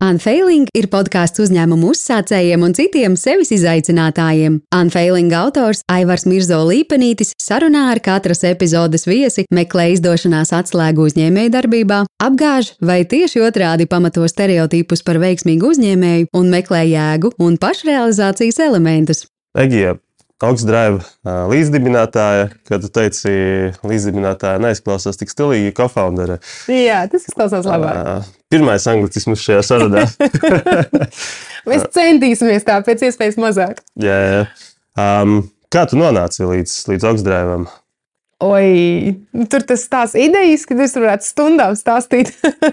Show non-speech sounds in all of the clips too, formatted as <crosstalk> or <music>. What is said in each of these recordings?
Unfailing ir podkāsts uzņēmumu uzsācējiem un citiem sevis izaicinātājiem. Unfailing autors Aivars Mirzo Līpenītis sarunā ar katras epizodes viesi meklē izdošanās atslēgu uzņēmējdarbībā, apgāž vai tieši otrādi pamato stereotipus par veiksmīgu uzņēmēju un meklē jēgu un pašrealizācijas elementus. Egija, Augstdrive līdzdibinātāja, kad tu teici, līdzdibinātāja neizklausās tik stilīgi, co-foundere. Jā, tas izklausās labāk. Pirmais anglicisms šajā sarunā. <laughs> Mēs centīsimies tā pēc iespējas mazāk. jā, jā. Um, kā tu nonāci līdz, līdz Augstdrive? Oi, tur tas tās idejas, ka es varētu stundām stāstīt,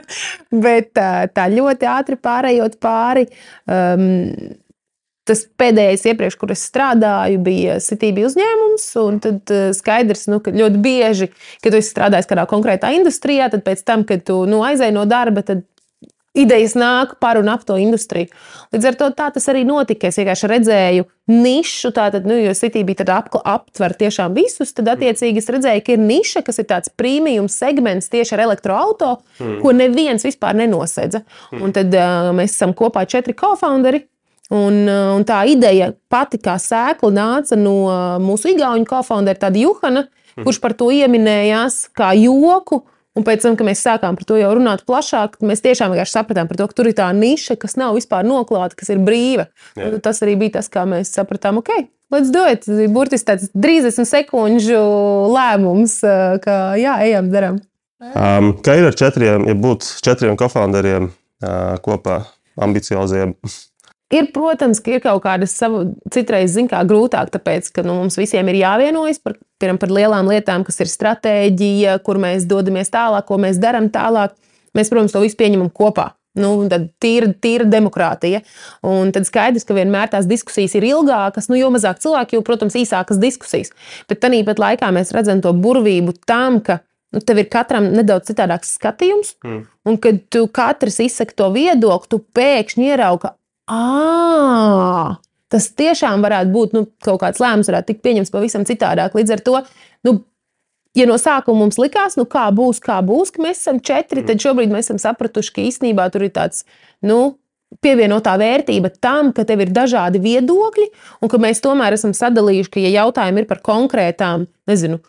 <laughs> bet tā ļoti ātri pārējot pāri. Um, tas pēdējais, iepriekš, kur es strādāju, bija CTB uzņēmums. Tad uh, skaidrs, nu, ka ļoti bieži, kad tu strādāji kādā konkrētā industrijā, tad pēc tam, kad tu nu, aizēji no darba, tad idejas nāk par un ap to industriju. Līdz ar to tā tas arī notika. Es vienkārši redzēju nišu, tātad, nu, jo tad ap, aptver tiešām visus. Tad, attiecīgi, es redzēju, ka ir niša, kas ir tāds premium segments tieši ar elektroautorātu, mm. ko neviens vispār nenosedza. Mm. Un tad uh, mēs esam kopā četri co-founderi. Un, uh, un tā ideja pati kā sēkla nāca no uh, mūsu igauņu kofoundera, Juhana, mm. kurš par to ieminējās kā joku. Un pēc tam, kad mēs sākām par to jau runāt plašāk, mēs tiešām sapratām, to, ka tur ir tā niša, kas nav vispār noklāta, kas ir brīva. Tas arī bija tas, kā mēs sapratām, ok, let's do it. Burtiski tāds 30 sekundžu lēmums, uh, ka jā, ejam, darām. Um, kā ir ar četriem, ja būtu četriem kofounderiem uh, kopā, ambicioziem? Ir, protams, ka ir kaut kādas savas, citreiz kā grūtāk, tāpēc, ka nu, mums visiem ir jāvienojas par, piram, par lielām lietām, kas ir stratēģija, kur mēs dodamies tālāk, ko mēs darām tālāk. Mēs, protams, to visu pieņemam kopā. Nu, tad tīra, tīra demokrātija. Un tad skaidrs, ka vienmēr tās diskusijas ir ilgākas, nu, jo mazāk cilvēku, jo, protams, īsākas diskusijas. Bet tāpat laikā mēs redzam to burvību tam, ka nu, tev ir katram nedaudz citādāks skatījums. Mm. Un kad tu katrs izsaka to viedokli, tu pēkšņi ieraugi, ah, tas tiešām varētu būt nu, kaut kāds lēmums, varētu tikt pieņemts pavisam citādāk. Līdz ar to, nu, ja no sākuma mums likās, nu, kā būs, kā būs, ka mēs esam četri, tad šobrīd mēs esam sapratuši, ka īstenībā tur ir tāds. Nu, Pievienotā vērtība tam, ka tev ir dažādi viedokļi, un ka mēs tomēr esam sadalījuši, ka, ja jautājumi ir par konkrētām, nezinu,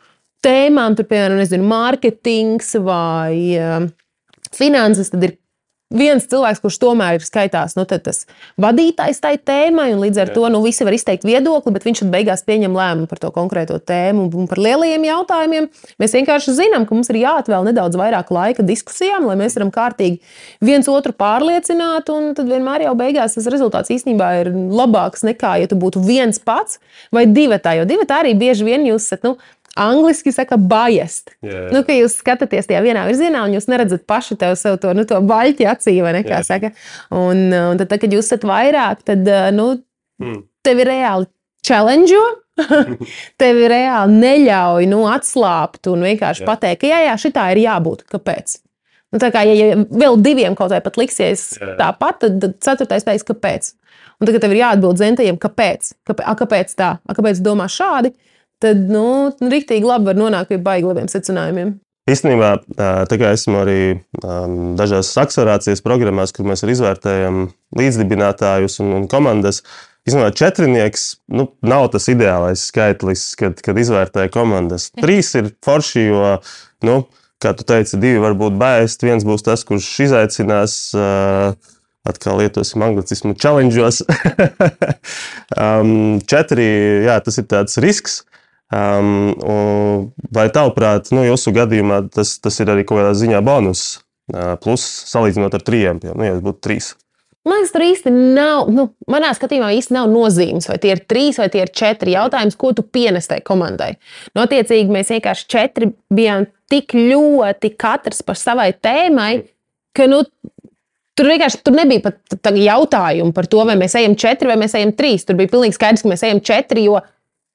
tēmām, tur, piemēram, nezinu, mārketings vai uh, finanses, tad ir viens cilvēks, kurš tomēr ir skaitās nu, tas vadītājs tai tēmai, un līdz ar Jā. to nu, visi var izteikt viedokli, bet viņš beigās pieņem lēmumu par to konkrēto tēmu un par lielajiem jautājumiem. Mēs vienkārši zinām, ka mums ir jāatvēl nedaudz vairāk laika diskusijām, lai mēs varam kārtīgi viens otru pārliecināt, un tad vienmēr jau beigās tas rezultāts īstenībā ir labāks nekā, ja tu būtu viens pats vai divi tā, jo divi tā arī bieži vien jūs esat. Nu, Angliski saka, biased. Yeah. Nu, ka jūs skatāties tajā vienā virzienā, un jūs neredzat paši tev sev to, nu, to baļķi acī, vai ne? Kā yeah. saka. Un, un tad, tad, kad jūs esat vairāk, tad nu, mm. tev ir reāli challenge. <laughs> tev ir reāli neļauj nu, atslābt un vienkārši yeah. pateikt, ka jā, jā, šitā ir jābūt. Kāpēc? Nu, tā kā ja, ja vēl diviem kaut vai pat liksies tāpat, tad, tad ceturtais teiks, kāpēc. Un tagad tev ir jāatbild zentajiem, kāpēc. Kāpēc, a, kāpēc tā? A, kāpēc domā šādi? Tad nu, rīktīgi labi var nonākt pie baigi labiem secinājumiem. Īstenībā, tā kā esmu arī um, dažās akcelerācijas programmās, kur mēs izvērtējam līdzdibinātājus un, un komandas. Īstenībā četrnieks nu, nav tas ideālais skaitlis, kad, kad izvērtē komandas. Trīs ir forši, jo, nu, kā tu teici, divi var būt bēst, viens būs tas, kurš izaicinās. Uh, atkal lietosim anglicismu, challenge'os. <laughs> um, četri, jā, tas ir tāds risks. Um, vai tavuprāt, nu, jūsu gadījumā tas, tas ir arī kaut kādā ziņā bonus, uh, plus salīdzinot ar trijiem, nu, ja būtu trīs? Man liekas, tur īsti nav, nu, manā skatījumā īsti nav nozīmes, vai tie ir trīs vai tie ir četri. Jautājums, ko tu pienes tai komandai? No, nu, mēs vienkārši četri bijām tik ļoti katrs par savai tēmai, ka nu, Tur vienkārši tur nebija pat jautājumu par to, vai mēs ejam četri vai mēs ejam trīs. Tur bija pilnīgi skaidrs, ka mēs ejam četri, jo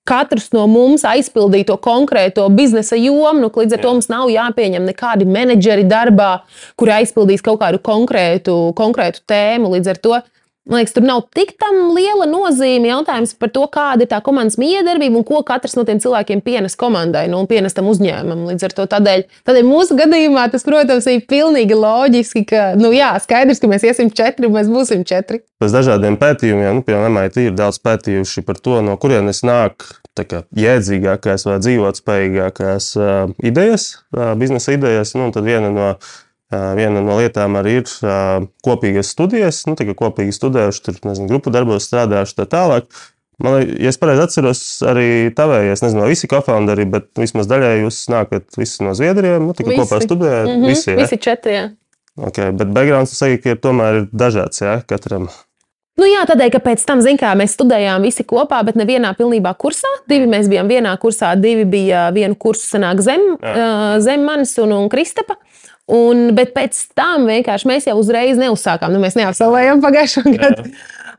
katrs no mums aizpildīja to konkrēto biznesa jomu. Nu, līdz ar Jā. to mums nav jāpieņem nekādi menedžeri darbā, kuri aizpildīs kaut kādu konkrētu, konkrētu tēmu. Līdz ar to Man liekas, tur nav tik liela nozīme jautājums par to, kāda ir tā komandas miedarbība un ko katrs no tiem cilvēkiem pienes komandai nu, un pienes tam uzņēmumam. Līdz ar to tādēļ, tādēļ mūsu gadījumā tas, protams, ir pilnīgi loģiski, ka, nu jā, skaidrs, ka mēs iesim četri un mēs būsim četri. Pēc dažādiem pētījumiem, nu, piemēram, MIT ir daudz pētījuši par to, no kurienes nāk kā, jēdzīgākās vai dzīvotspējīgākās uh, idejas, uh, biznesa idejas. Nu, tad viena no Viena no lietām arī ir kopīgas studijas, nu, tā kā kopīgi studējuši, tur nezinu, grupu darbos strādājuši tā tālāk. Man liekas, ja es pareizi atceros, arī tavējies, nezinu, visi kofounderi, bet vismaz daļai jūs nākat visi no Zviedriem, nu, tikai kopā studējat. Mm -hmm, visi, ja? visi četri. Jā. Okay, bet backgrounds ka ir tomēr dažāds, jā, katram. Nu jā, tādēļ, ka pēc tam, zināmā mērā, mēs studējām visi kopā, bet nevienā pilnībā kursā. Divi mēs bijām vienā kursā, divi bija vienu kursu senāk zem, uh, zem manis un, un Kristapa. Un, bet pēc tam vienkārši mēs jau uzreiz neuzsākām. Nu, mēs neapsolvējām pagājušo gadu.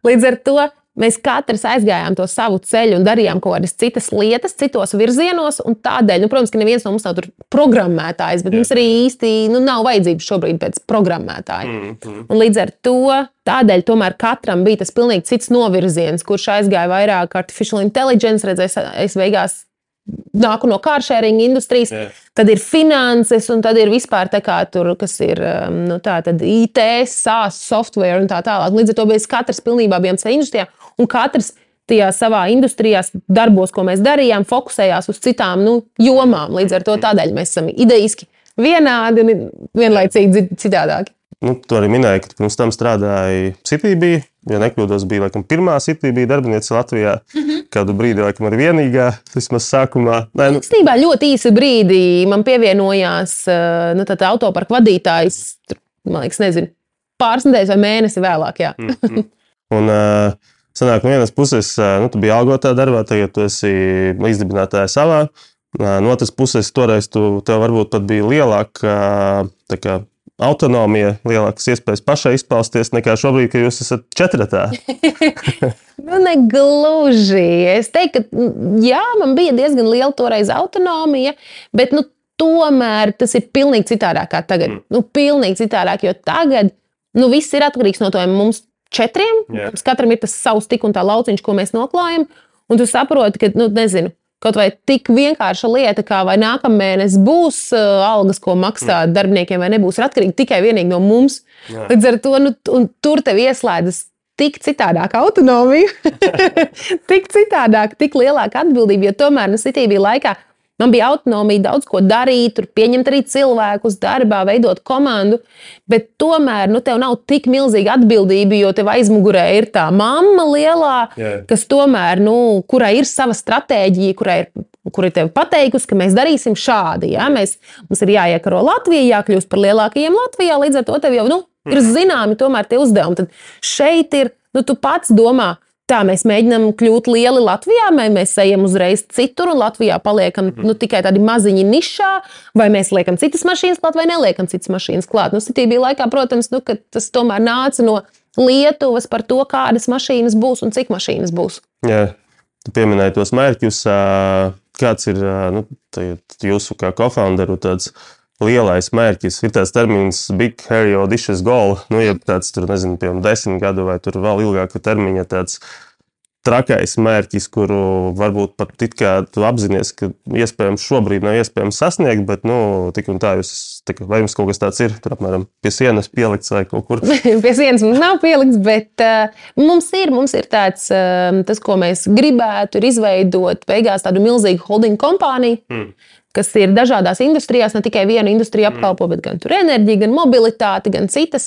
Līdz ar to mēs katrs aizgājām to savu ceļu un darījām kaut kādas citas lietas, citos virzienos. Tādēļ, nu, protams, ka neviens no mums nav programmētājs, bet Jā. mums arī īsti nu, nav vajadzības šobrīd pēc programmētāja. Mm -hmm. Un līdz ar to tādēļ tomēr katram bija tas pilnīgi cits novirziens, kurš aizgāja vairāk artificial intelligence, redzēs, es beigās nāku no kāršēringa industrijas, yeah. tad ir finanses, un tad ir vispār tā kā tur, kas ir um, nu, tā, IT, SaaS, software un tā tālāk. Līdz ar to mēs katrs pilnībā bijām savā industrijā, un katrs tajā savā industrijā darbos, ko mēs darījām, fokusējās uz citām nu, jomām. Līdz ar to tādēļ mēs esam idejiski vienādi un vienlaicīgi citādāki. Nu, tu arī minēji, ka pirms tam strādāji CityB. Ja nekļūdos, bija laikam, pirmā CityB darbiniece Latvijā. Mm -hmm. Kādu brīdi, laikam, arī vienīgā, vismaz sākumā. Nē, nu... Īstenībā ļoti īsi brīdi man pievienojās eh, nu, autoparka vadītājs. Man liekas, nezinu, pāris nedēļas vai mēnesi vēlāk. Mm -hmm. Un, uh, sanāk, no vienas puses, uh, nu, tu biji algotā darbā, tagad tu esi līdzdibinātāja savā. No otras puses, toreiz tu, tev varbūt pat bija lielāka autonomija, lielākas iespējas pašai izpausties nekā šobrīd, kad jūs esat četratā? <laughs> nu, ne gluži. Es teiktu, ka jā, man bija diezgan liela toreiz autonomija, bet nu, tomēr tas ir pilnīgi citādāk kā tagad. Mm. Nu, pilnīgi citādāk, jo tagad nu, viss ir atkarīgs no to mums četriem. Yeah. Katram ir tas savs tik un tā lauciņš, ko mēs noklājam. Un tu saproti, ka, nu, nezinu, Kaut vai tik vienkārša lieta, kā vai nākamēnes būs uh, algas, ko maksāt mm. darbiniekiem, vai nebūs, ir atkarīga tikai no mums. Jā. Līdz ar to nu, tur tev ieslēdzas tik citādāka autonomija, <laughs> tik citādāka, tik lielāka atbildība. Jo tomēr nu, Citybī laikā Man bija autonomija daudz ko darīt, tur pieņemt arī cilvēkus darbā, veidot komandu, bet tomēr nu, tev nav tik milzīga atbildība, jo tev aizmugurē ir tā mamma lielā, yeah. kas tomēr, nu, kurai ir sava stratēģija, kurai ir kur ir tev pateikusi, ka mēs darīsim šādi. Ja? Mēs, mums ir jāiekaro Latvija, jākļūst par lielākajiem Latvijā, līdz ar to tev jau nu, ir mhm. zināmi tomēr tie uzdevumi. Tad šeit ir, nu, tu pats domā, Tā mēs mēģinām kļūt lieli Latvijā, vai mēs ejam uzreiz citur, un Latvijā paliekam mm nu, tikai tādi maziņi nišā, vai mēs liekam citas mašīnas klāt, vai neliekam citas mašīnas klāt. Nu, Citībā laikā, protams, nu, tas tomēr nāca no Lietuvas par to, kādas mašīnas būs un cik mašīnas būs. Jā, tu pieminēji tos mērķus. Kāds ir nu, jūsu kā kofounderu tāds? lielais mērķis. Ir tāds termins, big hairy auditions goal, nu, ja tāds tur, nezinu, piemēram, desmit gadu vai vēl ilgāka termiņa tāds trakais mērķis, kuru varbūt pat it kā tu apzinājies, ka iespējams šobrīd nav iespējams sasniegt, bet, nu, tik un tā jūs, tik, vai jums kaut kas tāds ir, tur apmēram pie sienas pielikts vai kaut kur? <laughs> pie sienas mums nav pielikts, bet uh, mums ir, mums ir tāds, uh, tas, ko mēs gribētu, ir izveidot beigās tādu milzīgu holding kompāniju. Mm kas ir dažādās industrijās, ne tikai vienu industriju mm. apkalpo, bet gan enerģiju, gan mobilitāti, gan citas,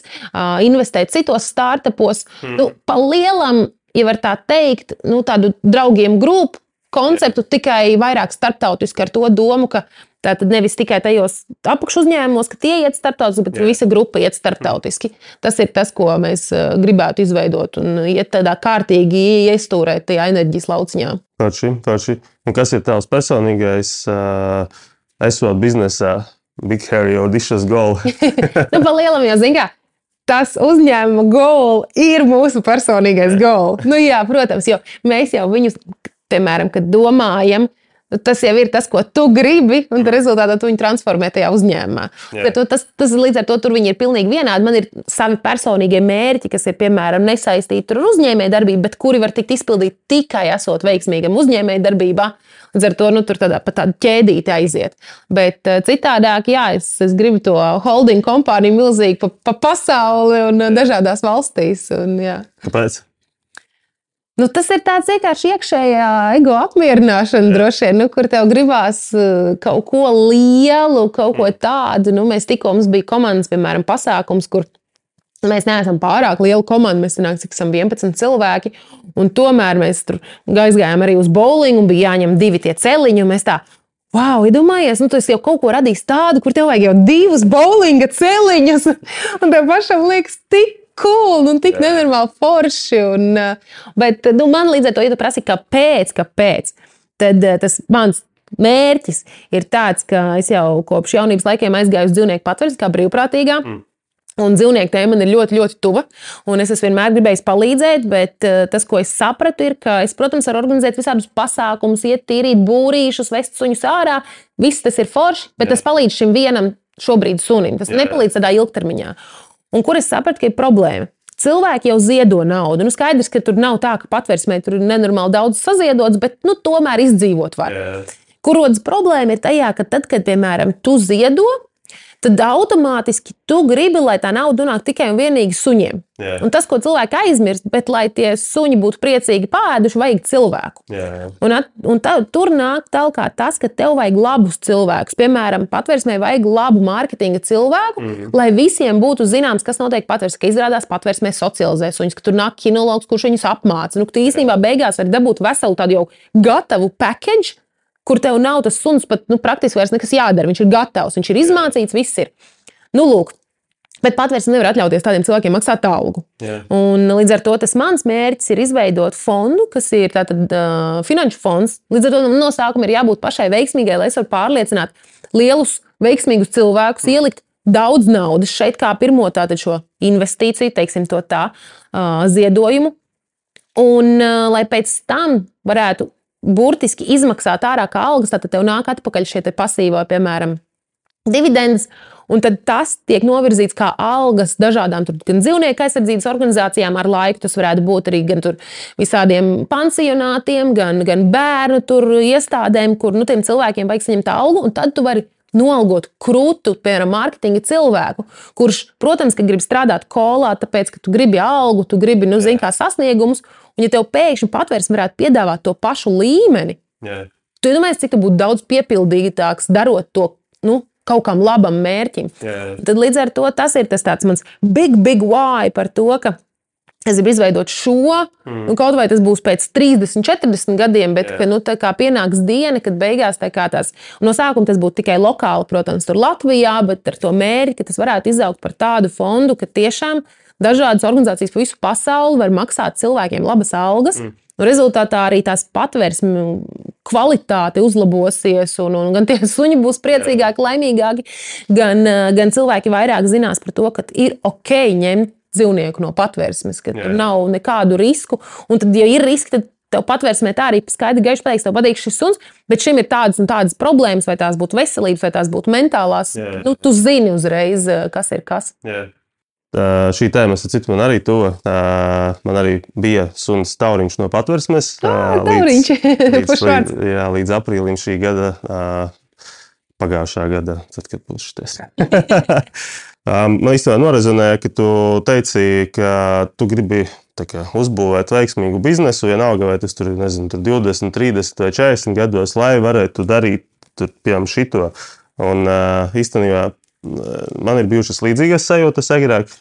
investēt citos startupos. Mm. Nu, pa lielam, ja var tā teikt, nu, tādu draugiem grupu konceptu tikai vairāk starptautiski ar to domu, ka tā tad nevis tikai tajos apakšu uzņēmumos, ka tie iet starptautiski, bet Jā. visa grupa iet starptautiski. Tas ir tas, ko mēs gribētu izveidot un iet tādā kārtīgi iestūrēt tajā enerģijas lauciņā. Taču, taču. Un kas ir tavs personīgais, uh, esot biznesā, Big Harry Auditions Goal? <laughs> nu, pa lielam jau zini, kā tas uzņēmuma goal ir mūsu personīgais goal. Nu, jā, protams, jo mēs jau viņus, piemēram, kad domājam, Tas jau ir tas, ko tu gribi, un rezultātā tu viņu transformē tajā uzņēmumā. To, tas, tas līdz ar to tur viņi ir pilnīgi vienādi. Man ir savi personīgie mērķi, kas ir piemēram nesaistīti ar uzņēmējdarbību, bet kuri var tikt izpildīti tikai esot veikmīgam uzņēmējdarbībā. Līdz ar to nu, tur tādā, pa tādu ķēdīti aiziet. Bet uh, citādāk, jā, es, es gribu to holding kompāniju milzīgi pa, pa pasauli un dažādās valstīs. Un, jā. Kāpēc? Nu, tas ir tāds vienkārši iekšējā ego apmierināšana, droši vien, nu, kur tev gribās uh, kaut ko lielu, kaut ko tādu. Nu, mēs tikko mums bija komandas, piemēram, pasākums, kur mēs neesam pārāk liela komanda. Mēs cik esam 11 cilvēki. Un tomēr mēs tur aizgājām arī uz bowlingu, un bija jāņem divi tie celiņi. Wow, iedomājies, nu, tu jau kaut ko radījis tādu, kur tev vajag jau divus bowlinga celiņus. <laughs> Un tev pašam liekas, tik cool, nu, tik nenormāli forši. Un, uh, bet nu, man līdz ar to, ja tu prasi, kāpēc, kāpēc, tad uh, tas mans mērķis ir tāds, ka es jau kopš jaunības laikiem aizgāju uz dzīvnieku patversmi, kā brīvprātīgā. Mm. Un dzīvnieku tēma man ir ļoti, ļoti tuva. Es esmu vienmēr gribējis palīdzēt, bet uh, tas, ko es sapratu, ir, ka es, protams, varu organizēt visādus pasākumus, iet tīrīt būrīšus, vest suņus ārā. Viss tas ir forši, bet Jā. tas palīdz šim vienam šobrīd sunim. Tas Jā. nepalīdz tādā ilgtermiņā. Un kur es sapratu, ka ir problēma? Cilvēki jau ziedo naudu. Nu, skaidrs, ka tur nav tā, ka patvērsmē tur ir nenormāli daudz saziedots, bet nu, tomēr izdzīvot var. Yeah. Kur rodas problēma ir tajā, ka tad, kad, piemēram, tu ziedo, tad automātiski tu gribi, lai tā nauda nonāk tikai un vienīgi suņiem. Jā. Un tas, ko cilvēki aizmirst, bet lai tie suņi būtu priecīgi pāēduši, vajag cilvēku. Jā. Un, at, un tā, tur nāk tālāk tas, ka tev vajag labus cilvēkus. Piemēram, patvērsmē vajag labu mārketinga cilvēku, mm. lai visiem būtu zināms, kas notiek patvērsmē. Ka izrādās patvērsmē socializē suņus, ka tur nāk kinologs, kurš viņus apmāca. Nu, tu īstenībā beigās vari dabūt veselu tādu jau gatavu package kur tev nav tas suns pat nu, praktiski vairs nekas jādara. Viņš ir gatavs, viņš ir izmācīts, viss ir. Nu, lūk, Bet patvērsme nevar atļauties tādiem cilvēkiem maksāt algu. Un, līdz ar to tas mans mērķis ir izveidot fondu, kas ir tātad, uh, finanšu fonds. Līdz ar to no sākuma ir jābūt pašai veiksmīgai, lai es varu pārliecināt lielus, veiksmīgus cilvēkus, ielikt daudz naudas šeit, kā pirmo tātad šo investīciju, teiksim to tā, uh, ziedojumu. Un uh, lai pēc tam varētu burtiski izmaksāt ārā kā algas, tad tev nāk atpakaļ šie pasīvā, piemēram, dividendes. Un tad tas tiek novirzīts kā algas dažādām tur, gan dzīvnieku aizsardzības organizācijām. Ar laiku tas varētu būt arī gan visādiem pansionātiem, gan, gan bērnu iestādēm, kur nu, tiem cilvēkiem vajag saņemt algu. Tad tu vari nolgot krūtu, piemēram, mārketinga cilvēku, kurš, protams, grib strādāt kolā, tāpēc, ka tu gribi algu, tu gribi, nu, zini, kā sasniegumus. Un, ja tev pēkšņi patvērs varētu piedāvāt to pašu līmeni, yeah. tu domāji, cik tu būtu daudz piepildītāks darot to nu, kaut kam labam mērķim. Yeah. Tad līdz ar to tas ir tas mans big, big why par to, ka es gribu izveidot šo, mm. nu, kaut vai tas būs pēc 30, 40 gadiem, bet yeah. ka, nu, kā pienāks diena, kad beigās tā kā tās, no sākuma tas būtu tikai lokāli, protams, tur Latvijā, bet ar to mērķi, ka tas varētu izaugt par tādu fondu, ka tiešām dažādas organizācijas pa visu pasauli var maksāt cilvēkiem labas algas. Mm. Un rezultātā arī tās patvērsme kvalitāte uzlabosies, un, un gan tie <laughs> suņi būs priecīgāki, laimīgāki, gan, gan cilvēki vairāk zinās par to, ka ir ok ņemt dzīvnieku no patvērsmes, ka tur nav nekādu risku. Un tad, ja ir riski, tad tev patvērsmē tā arī skaidri gaiši pateiks, tev patīk šis suns, bet šim ir tādas un tādas problēmas, vai tās būtu veselības, vai tās būtu mentālās. Jā. Nu, tu zini uzreiz, kas ir kas. Jā. Šī tēma, citu, man arī tuva. Man arī bija suns tauriņš no patversmes. Uh, līdz, <laughs> līdz, līdz, jā, līdz aprīlim šī gada, pagājušā gada, tad, kad būs šis. <laughs> man īstenībā norezonēja, ka tu teici, ka tu gribi kā, uzbūvēt veiksmīgu biznesu, vienalga vai tas tur, tur 20, 30 vai 40 gados, lai varētu darīt tur, piemēram, šito. Un īstenībā Man ir bijušas līdzīgas sajūtas agrāk.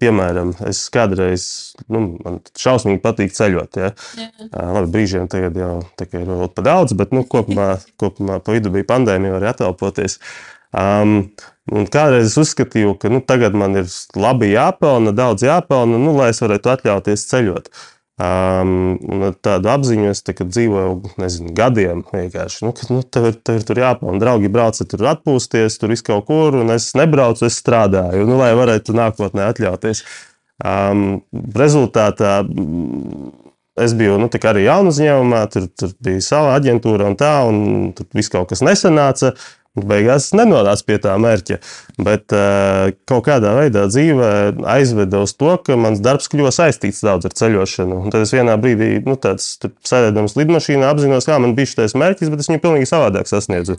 Piemēram, es kādreiz, nu, man šausmīgi patīk ceļot. Ja? Jā. Labi, brīžiem tagad jau ir vēl pa daudz, bet nu, kopumā, <laughs> kopumā pa vidu bija pandēmija, var atelpoties. Um, un kādreiz es uzskatīju, ka nu, tagad man ir labi jāpelna, daudz jāpelna, nu, lai es varētu atļauties ceļot. Uh, Um, tādu apziņu es tā, dzīvoju nezinu, gadiem. Vienkārši. Nu, ka, nu, tev, tev ir tur jāpelnā. Draugi brauc, tur atpūsties, tur viss kaut kur, un es nebraucu, es strādāju, nu, lai varētu nākotnē atļauties. Um, rezultātā es biju nu, arī jaunu uzņēmumā, tur, tur bija sava aģentūra un tā, un tur viss kaut kas nesanāca. Beigās nenonāca pie tā mērķa, bet uh, kaut kādā veidā dzīvē aizveda uz to, ka mans darbs kļuva saistīts daudz ar ceļošanu. Un tad es vienā brīdī, nu, tāds sēdēdams lidmašīnā, apzinos, kā man bija šis mērķis, bet es viņu pilnīgi savādāk sasniedzu.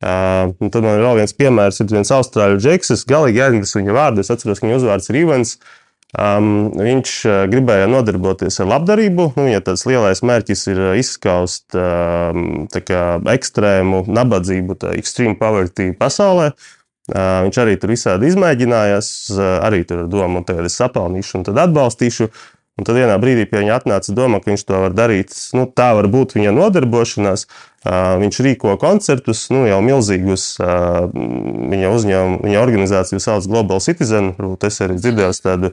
Uh, tad man ir vēl viens piemērs, ir viens austrāļu džeks, es galīgi aizmirsu viņa vārdu, es atceros, ka viņa uzvārds ir Ivans. Um, viņš uh, gribēja nodarboties ar labdarību. Nu, viņa tāds lielais mērķis ir izskaust um, kā, ekstrēmu nabadzību, tā extreme poverty pasaulē. Uh, viņš arī tur visādi izmēģinājās, uh, arī tur ar domu, tagad es sapelnīšu un tad atbalstīšu. Un tad vienā brīdī pie viņa atnāca doma, ka viņš to var darīt. Nu, tā var būt viņa nodarbošanās. Viņš rīko koncertus, nu, jau milzīgus. Viņa uzņēmuma, viņa organizāciju sauc Global Citizen. Es arī dzirdēju tādu,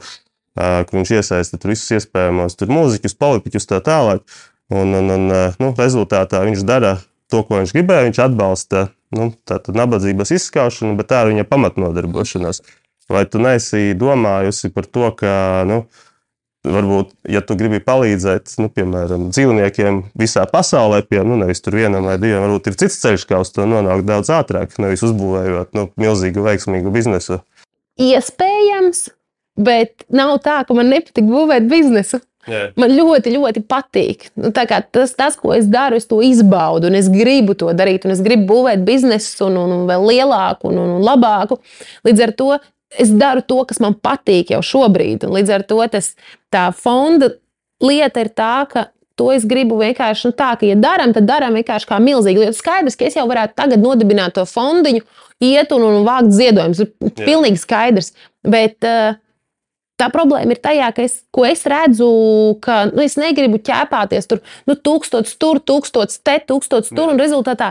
ka viņš iesaista visus iespējamos mūziķus, politiķus tā tālāk. Un, un, un nu, rezultātā viņš dara to, ko viņš gribēja. Viņš atbalsta nu, nabadzības izskaušanu, bet tā ir viņa pamatnodarbošanās. Vai tu neesi domājusi par to, ka. Nu, Varbūt, ja tu gribi palīdzēt, nu, piemēram, dzīvniekiem visā pasaulē, pie, nu, nevis tur vienam vai diviem, varbūt ir cits ceļš, kā uz to nonākt daudz ātrāk, nevis uzbūvējot nu, milzīgu, veiksmīgu biznesu. Iespējams, bet nav tā, ka man nepatīk būvēt biznesu. Yeah. Man ļoti, ļoti patīk. Nu, tas, tas, ko es daru, es to izbaudu, un es gribu to darīt, un es gribu būvēt biznesu, un, un, un vēl lielāku un, un labāku. Līdz ar to es daru to, kas man patīk jau šobrīd. Un līdz ar to tas, tā fonda lieta ir tā, ka to es gribu vienkārši nu, tā, ka, ja darām, tad darām vienkārši kā milzīgi. Jo skaidrs, ka es jau varētu tagad nodibināt to fondiņu, iet un, un vākt ziedojumus. Ir pilnīgi skaidrs. Bet, uh, Tā problēma ir tajā, ka es, es redzu, ka nu, es negribu ķēpāties tur, nu, tūkstots tur, tūkstots te, tūkstots tur, un rezultātā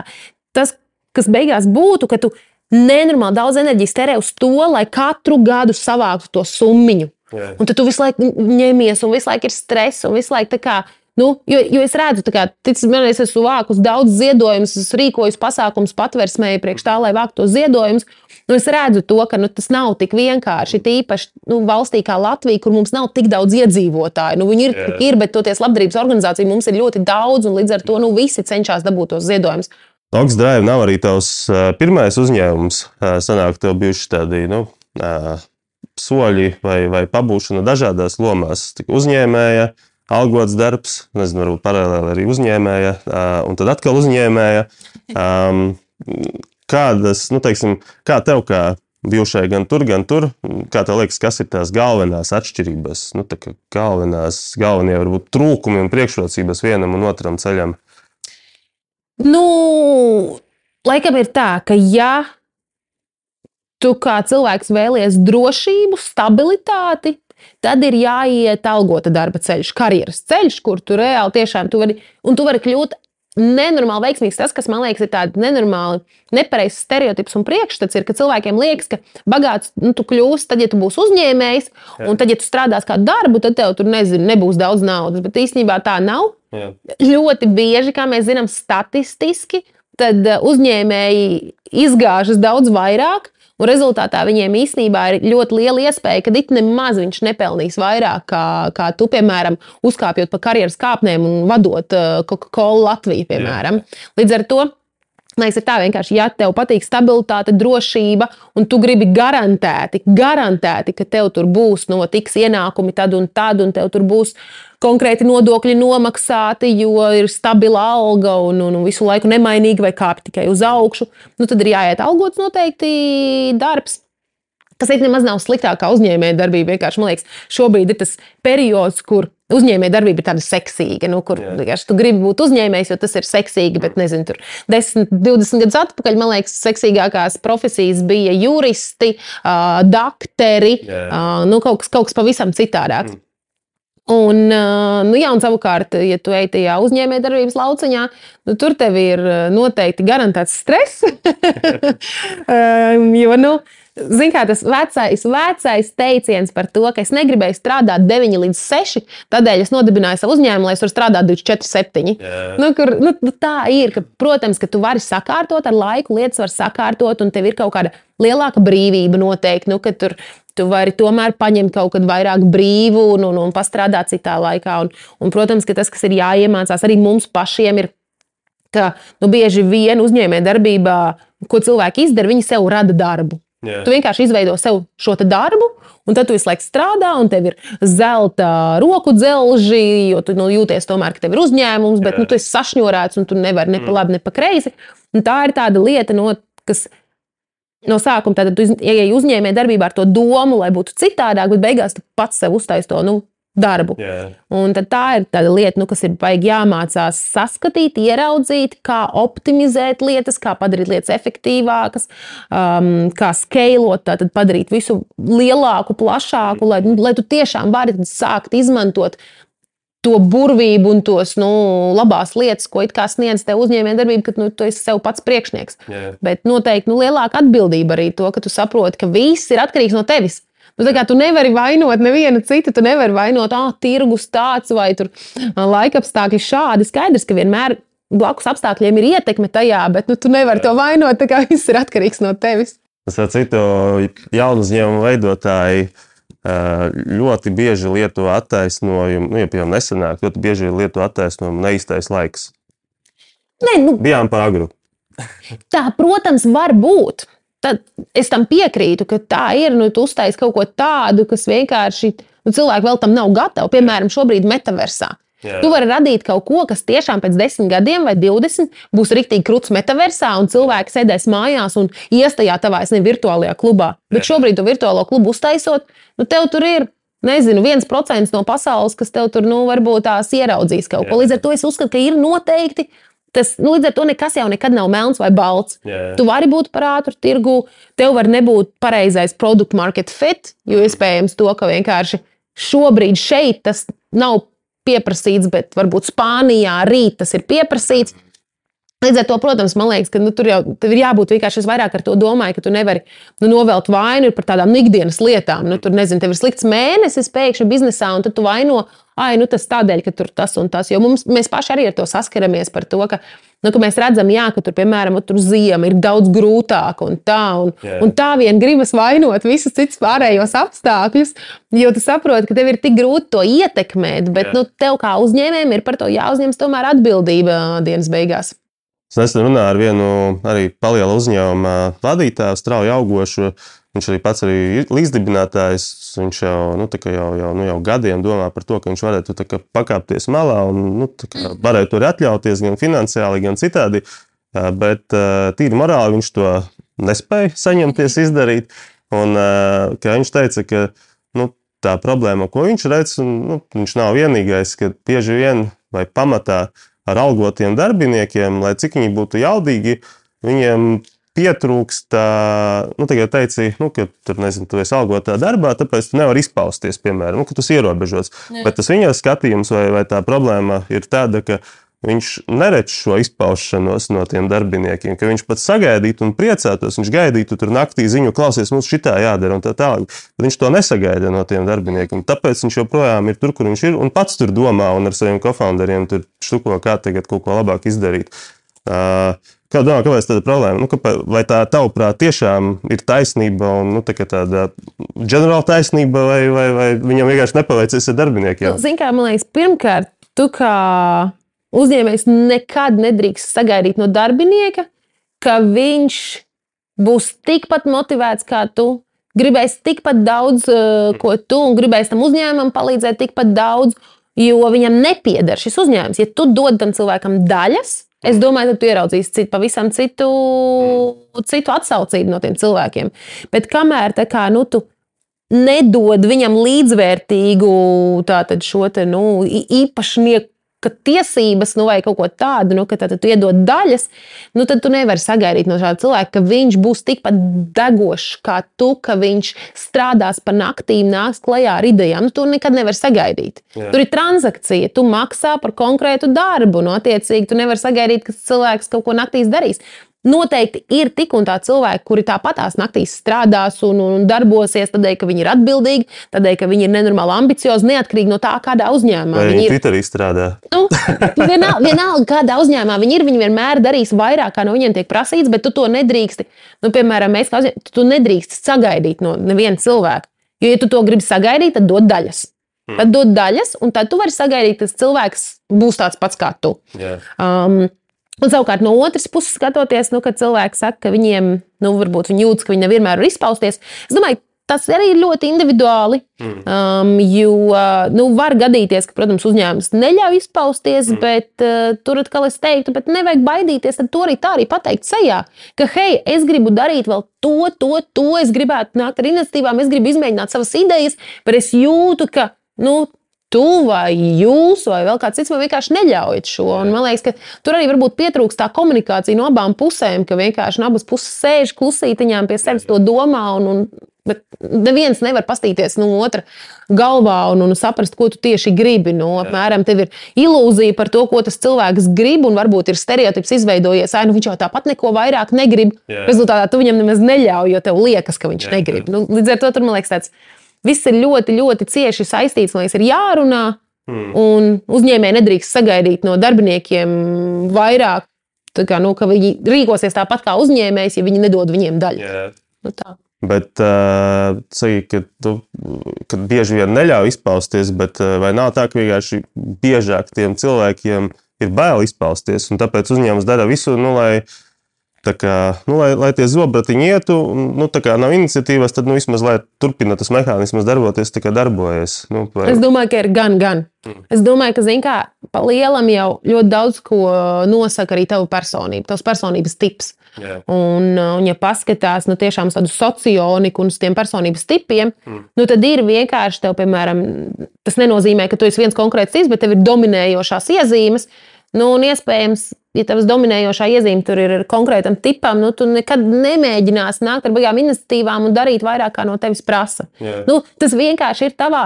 tas, kas beigās būtu, ka tu nenormāli daudz enerģijas tērē uz to, lai katru gadu savāktu to summu. Un tad tu visu laiku ņemies, un visu laiku ir stress, un visu laiku tā kā. Nu, jo, jo es redzu, ka es esmu vākus daudz ziedojumus, esmu rīkojis pasākumus patversmēji priekš tā, lai vāktu tos ziedojumus. Nu, es redzu to, ka nu, tas nav tik vienkārši. Tīpaši nu, valstī kā Latvija, kur mums nav tik daudz iedzīvotāju. Nu, viņi ir, yeah. ir, bet toties labdarības organizācija mums ir ļoti daudz, un līdz ar to nu, visi cenšas dabūt tos ziedojumus. Oks Drive nav arī tavs pirmais uzņēmums. Sanāk, tev bijuši tādi nu, soļi vai, vai pabūšana dažādās lomās. Tik uzņēmēja, algots darbs, nezinu, varbūt paralēli arī uzņēmēja, un tad atkal uzņēmēja. Kādas, nu, teiksim, kā tev kā bijušai gan tur, gan tur, kā tev liekas, kas ir tās galvenās atšķirības, nu, tā galvenās, galvenie varbūt trūkumi un priekšrocības vienam un otram ceļam? Nu, laikam ir tā, ka ja tu kā cilvēks vēlies drošību, stabilitāti, tad ir jāiet algota darba ceļš, karjeras ceļš, kur tu reāli tiešām tu vari, un tu vari kļūt nenormāli veiksmīgs. Tas, kas man liekas, ir tāds nenormāli nepareizs stereotips un priekšstats, ir, ka cilvēkiem liekas, ka bagāts nu, tu kļūsi tad, ja tu būsi uzņēmējs, Jā. un tad, ja tu strādās kā darbu, tad tev tur nezinu, nebūs daudz naudas. Bet īstenībā tā nav. Jā. Ļoti bieži, kā mēs zinām, statistiski, tad uh, uzņēmēji izgāžas daudz vairāk. Un rezultātā viņiem īstenībā ir ļoti liela iespēja, ka it nemaz viņš nepelnīs vairāk, kā, kā tu, piemēram, uzkāpjot pa karjeras kāpnēm un vadot uh, Coca-Cola Latviju, piemēram. Jā. Līdz ar to Man liekas, ir tā vienkārši, ja tev patīk stabilitāte, drošība, un tu gribi garantēti, garantēti ka tev tur būs no tiks ienākumi tad un tad, un tev tur būs konkrēti nodokļi nomaksāti, jo ir stabila alga un, un, un visu laiku nemainīga vai kāpj tikai uz augšu, nu tad ir jāiet algots noteikti darbs. Tas nemaz nav sliktākā uzņēmējdarbība. Vienkārši man liekas, šobrīd ir tas periods, kur uzņēmējdarbība ir tāda seksīga. Nu, kur vienkārši tu gribi būt uzņēmējs, jo tas ir seksīgi. Bet, nezinu, tur 10, 20 gadus atpakaļ, man liekas, seksīgākās profesijas bija juristi, uh, yeah. uh, nu, kaut, kas, kaut kas pavisam citādāks. Un, nu, jā, un savukārt, ja tu ej tajā uzņēmējdarbības lauciņā, nu, tur tev ir noteikti garantēts stress. <laughs> jo, nu, Ziniet, kā tas vecais, vecais teiciens par to, ka es negribēju strādāt 9 līdz 6, tādēļ es nodibināju savu uzņēmumu, lai es varētu strādāt 24, 7. Yeah. Nu, kur, nu, nu, tā ir, ka, protams, ka tu vari sakārtot ar laiku, lietas var sakārtot, un tev ir kaut kāda lielāka brīvība noteikti. Nu, tur, Tu vari tomēr paņemt kaut kādu vairāk brīvu un, un, un pastrādāt citā laikā. Un, un, protams, ka tas, kas ir jāiemācās, arī mums pašiem ir, ka nu, bieži vien uzņēmējdarbībā, ko cilvēki izdara, viņi sev rada darbu. Jā. Tu vienkārši izveido sev šo darbu, un tad tu visu laiku strādā, un tev ir zelta roku dzelži, jo tu nu, jūties tomēr, ka tev ir uzņēmums, bet Jā. nu, tu esi sašņorēts, un tu nevari ne pa Mm. labi, ne pa kreisi. Un tā ir tāda lieta, no, kas no sākuma tad tu ieeji uzņēmē darbībā ar to domu, lai būtu citādāk, bet beigās tu pats sev uztaisīji to nu, darbu. Tad tā ir tāda lieta, nu, kas ir baigi jāmācās saskatīt, ieraudzīt, kā optimizēt lietas, kā padarīt lietas efektīvākas, um, kā skalot, tātad padarīt visu lielāku, plašāku, lai, nu, lai tu tiešām vari sākt izmantot. To burvību un tos nu, labās lietas, ko it kā sniedz tev uzņēmējdarbība, kad nu, tu esi sev pats priekšnieks. Jā. Bet noteikti nu, lielāka atbildība arī to, ka tu saproti, ka viss ir atkarīgs no tevis. Nu, kā tu nevari vainot nevienu citu, tu nevari vainot, ah, tirgus tāds vai tur laika apstākļi šādi. Skaidrs, ka vienmēr blakus apstākļiem ir ietekme tajā, bet nu, tu nevari to vainot, tā kā viss ir atkarīgs no tevis. Starp citu, jaunu uzņēmumu veidotāji ā, ļoti bieži lieto attaisnojumu, nu, ja piemēram nesenāk, ļoti bieži lieto attaisnojumu neīstais laiks. Nē, nu, Bijām pāri. tā, protams, var būt. Tad es tam piekrītu, ka tā ir. Nu, tu uztaisīji kaut ko tādu, kas vienkārši nu, cilvēki vēl tam nav gatavi. Piemēram, šobrīd metaversā. Jā. Tu vari radīt kaut ko, kas tiešām pēc desmit gadiem vai divdesmit būs rīktīgi krūts metaversā, un cilvēki sēdēs mājās un iestajā tavā es ne virtuālajā klubā. Bet Jā. šobrīd to virtuālo klubu uztaisot, nu tev tur ir. Nezinu, viens procents no pasaules, kas tev tur, nu, varbūt tās ieraudzīs kaut ko. Jā. Līdz ar to es uzskatu, ka ir noteikti tas, nu, līdz ar to nekas jau nekad nav melns vai balts. Jā. Tu vari būt par ātru tirgu, tev var nebūt pareizais produkt market fit, jo iespējams to, ka vienkārši šobrīd šeit tas nav pieprasīts, bet varbūt Spānijā rīt tas ir pieprasīts. Līdz ar to, protams, man liekas, ka nu, tur jau tev ir jābūt vienkārši es vairāk ar to domāju, ka tu nevari nu, novelt vainu par tādām ikdienas lietām. Nu, tur, nezinu, tev ir slikts mēnesis pēkšņi biznesā, un tad tu vaino, ah, nu, tas tādēļ, ka tur tas un tas. Jo mums, mēs paši arī ar to saskaramies par to, ka, nu, ka mēs redzam, jā, ka tur, piemēram, tur ziema ir daudz grūtāka un tā. Un, Jā. un tā vien gribas vainot visus citus pārējos apstākļus, jo tu saproti, ka tev ir tik grūti to ietekmēt, bet Jā. nu, tev kā uzņēmējam ir par to jāuzņemas tomēr atbildība dienas beigās. Es nesen runāju ar vienu arī palielu uzņēmumu vadītāju, strauji augošu. Viņš arī pats ir līdzdibinātājs. Viņš jau, nu, jau, jau, nu, jau gadiem domā par to, ka viņš varētu kā pakāpties malā un nu, kā varētu to atļauties gan finansiāli, gan citādi. Bet tīri morāli viņš to nespēja saņemties izdarīt. Un, kā viņš teica, ka nu, tā problēma, ko viņš redz, un, nu, viņš nav vienīgais, ka bieži vien vai pamatā ar algotiem darbiniekiem, lai cik viņi būtu jaudīgi, viņiem pietrūkst, nu, tagad teici, nu, ka tur, nezinu, tu esi algotā darbā, tāpēc tu nevari izpausties, piemēram, nu, ka tu esi ierobežots. Jā. Bet tas viņa skatījums vai, vai tā problēma ir tāda, ka viņš neredz šo izpaušanos no tiem darbiniekiem, ka viņš pats sagaidītu un priecātos, viņš gaidītu tur naktī ziņu, klausies, mums šitā jādara un tā tālāk. Bet viņš to nesagaida no tiem darbiniekiem. Tāpēc viņš joprojām ir tur, kur viņš ir un pats tur domā un ar saviem kofounderiem tur štuko, kā tagad kaut ko labāk izdarīt. Uh, Kā domā, kāpēc tāda problēma? Nu, kāpēc, vai tā tavuprāt tiešām ir taisnība un nu, tā tāda ģenerāla taisnība, vai, vai, vai viņam vienkārši nepaveicies ar darbiniekiem? Nu, Zini, kā man liekas, pirmkārt, tu kā uzņēmējs nekad nedrīkst sagaidīt no darbinieka, ka viņš būs tikpat motivēts kā tu. Gribēs tikpat daudz, eh, ko tu, un gribēs tam uzņēmumam palīdzēt tikpat daudz, jo viņam nepieder šis uzņēmums. Ja tu dod tam cilvēkam daļas, es domāju, tad tu ieraudzīsi citu, pavisam citu, citu atsaucību no tiem cilvēkiem. Bet kamēr kā, nu, tu nedod viņam līdzvērtīgu šo te, nu, i- īpašnieku tiesības, nu, vai kaut ko tādu, nu, ka tad tu iedod daļas, nu, tad tu nevari sagaidīt no šāda cilvēka, ka viņš būs tikpat degošs kā tu, ka viņš strādās pa naktīm, nāks klajā ar idejām. Nu, tu nekad nevari sagaidīt. Jā. Tur ir transakcija, tu maksā par konkrētu darbu. Nu, attiecīgi, tu nevari sagaidīt, ka cilvēks kaut ko naktīs darīs. Noteikti ir tik un tā cilvēki, kuri tāpatās naktīs strādās un, un darbosies, tādēļ, ka viņi ir atbildīgi, tādēļ, ka viņi ir nenormāli ambiciozi, neatkarīgi no tā, kādā uzņēmumā Vai viņi ir. Twitterī strādā? Nu, vienalga, vienalga, kādā uzņēmumā viņi ir, viņi vienmēr darīs vairāk, kā no viņiem tiek prasīts, bet tu to nedrīksti. Nu, piemēram, mēs kā uzņēmumi, tu nedrīkst sagaidīt no neviena cilvēka. Jo, ja tu to gribi sagaidīt, tad dod daļas. Hmm. Tad dod daļas, un tad tu vari sagaidīt, ka tas cilvēks būs tāds pats kā tu. Jā. Um, un savukārt no otras puses, skatoties, nu, kad cilvēki saka, ka viņiem, nu, varbūt viņi jūtas, ka viņi nevienmēr var izpausties, es domāju, tas arī ir ļoti individuāli. Mm. Um, jo nu, var gadīties, ka, protams, uzņēmums neļauj izpausties, mm. bet uh, tur atkal es teiktu, bet nevajag baidīties. Tad to arī tā arī pateikt sejā, ka, hei, es gribu darīt vēl to, to, to, es gribētu nākt ar iniciatīvām, es gribu izmēģināt savas idejas, bet es jūtu, ka. Nu, tu vai jūs, vai vēl kāds cits, man vienkārši neļaujat šo. Un man liekas, ka tur arī varbūt pietrūkst tā komunikācija no abām pusēm, ka vienkārši no abas puses sēž klusītiņām pie sevis to domā. Un, un, bet neviens nevar pastīties no otra galvā un, un saprast, ko tu tieši gribi. Nu, apmēram, tev ir ilūzija par to, ko tas cilvēks grib, un varbūt ir stereotips izveidojies, ka nu, viņš jau tāpat neko vairāk negrib. Jā. Rezultātā tu viņam nemaz neļauj, jo tev liekas, ka viņš Jā, negrib. Nu, līdz ar to tur man liekas tāds viss ir ļoti, ļoti cieši saistīts. Man liekas, ir jārunā, Mm. un uzņēmēji nedrīkst sagaidīt no darbiniekiem vairāk. Kā, nu, ka viņi rīkosies tāpat kā uzņēmējs, ja viņi nedod viņiem daļu. Jā. Nu, tā. Bet uh, saki, ka tu ka bieži vien neļauj izpausties, bet uh, vai nav tā, ka vienkārši biežāk tiem cilvēkiem ir bail izpausties, un tāpēc uzņēmums dara visu, nu, lai, tā kā, nu, lai, lai tie zobratiņi ietu, nu, tā kā nav iniciatīvas, tad nu, vismaz lai turpina tas mehānisms darboties, tā kā darbojas. Nu, vai, Es domāju, ka ir gan, gan. Es domāju, ka, zin kā, pa lielam jau ļoti daudz ko nosaka arī tava personība, tavs personības tips. jā, Un, un ja paskatās nu, tiešām tādu socioniku un uz tiem personības tipiem, mm. nu, tad ir vienkārši tev, piemēram, tas nenozīmē, ka tu esi viens konkrēts tips, bet tev ir dominējošās iezīmes. Nu, un iespējams, ja tavs dominējošā iezīme tur ir konkrētam tipam, nu, tu nekad nemēģināsi nākt ar baigām iniciatīvām un darīt vairāk, kā no tevis prasa. jā. Nu, tas vienkārši ir tavā,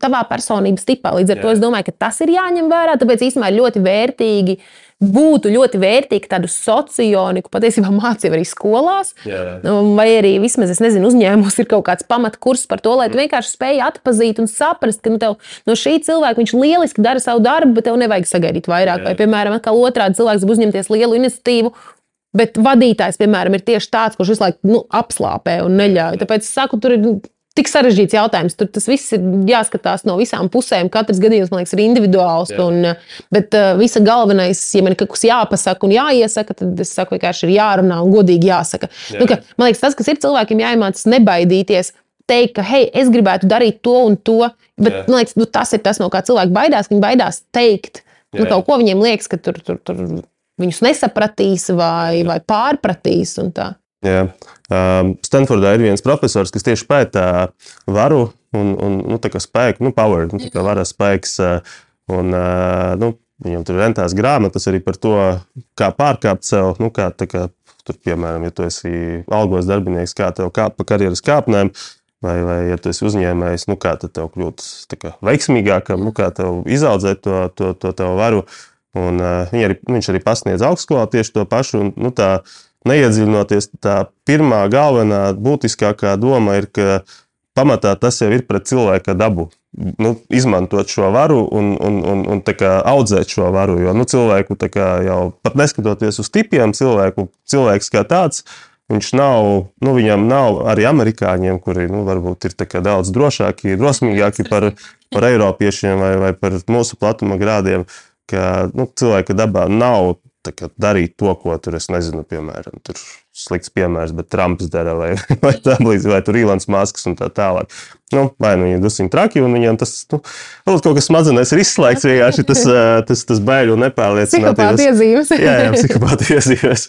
tavā personības tipā. Līdz ar Jā. to es domāju, ka tas ir jāņem vērā. Tāpēc īstenībā ir ļoti vērtīgi. Būtu ļoti vērtīgi tādu socioniku patiesībā mācīt arī skolās. Jā. Nu, Vai arī vismaz, es nezinu, uzņēmums ir kaut kāds pamatkurs par to, lai tu vienkārši spēj atpazīt un saprast, ka nu, tev, no šī cilvēka viņš lieliski dara savu darbu, bet tev nevajag sagaidīt vairāk. Jā. Vai, piemēram, atkal otrādi cilvēks grib uzņemties lielu iniciatīvu. Bet vadītājs, piemēram, ir tieši tāds, kurš visu laiku nu, apslāpē un neļauj. Tāpēc es saku, tur ir tik sarežģīts jautājums. Tur tas viss ir jāskatās no visām pusēm. Katrs gadījums, man liekas, ir individuāls. Jā. Un, bet uh, visa galvenais, ja man ir kaut kas jāpasaka un jāiesaka, tad es saku, vienkārši ir jārunā un godīgi jāsaka. Jā. Nu, ka, man liekas, tas, kas ir cilvēkiem jāiemācās nebaidīties. Teikt, ka, hei, es gribētu darīt to un to, bet man liekas, nu, tas ir tas, no kā cilvēki baidās. Viņi baidās teikt nu, Jā. kaut ko viņiem liekas, ka tur, tur, tur viņus nesapratīs vai, vai pārpratīs. un tā. Jā. Um, Stanfordā ir viens profesors, kas tieši pētā varu un, un nu, spēku, nu, power, nu, varas spēks. uh, Un, uh, nu, viņam tur rentās grāmatas arī par to, kā pārkāpt sev. Nu, kā, kā, tur, piemēram, ja tu esi algos darbinieks, kā tev kāpt pa karjeras kāpnēm. Vai, vai ja tu esi uzņēmējs, nu kā tad tev kļūt kā veiksmīgākam, nu kā tev izaudzēt to, to, to tavu varu. Un, uh, arī, viņš arī pasniedz augstskolā tieši to pašu. Un, nu, tā, neiedziļinoties, tā pirmā galvenā būtiskākā doma ir, ka pamatā tas jau ir pret cilvēka dabu. Nu, izmantot šo varu un, un, un, un kā audzēt šo varu. Jo nu, cilvēku kā jau pat neskatoties uz tipiem, cilvēku, cilvēks kā tāds. Viņš nav, nu, viņam nav arī amerikāņiem, kuri nu, varbūt ir kā daudz drošāki, drosmīgāki par, par eiropiešiem vai, vai par mūsu platuma grādiem. Ka nu, cilvēka dabā nav darīt to, ko tur es nezinu, piemēram, tur slikts piemērs, bet Trumps dara vai, <laughs> vai tā līdzi, vai tur Ilons Masks un tā tālāk. Nu, vai nu viņi dusmīgi traki, un viņiem tas, nu, kaut kas smadzenēs ir izslēgts <laughs> vienkārši tas, tas, tas baiļu un nepārliecinātības. iezīmes. Jā, jā, <laughs> psihopāta iezīmes.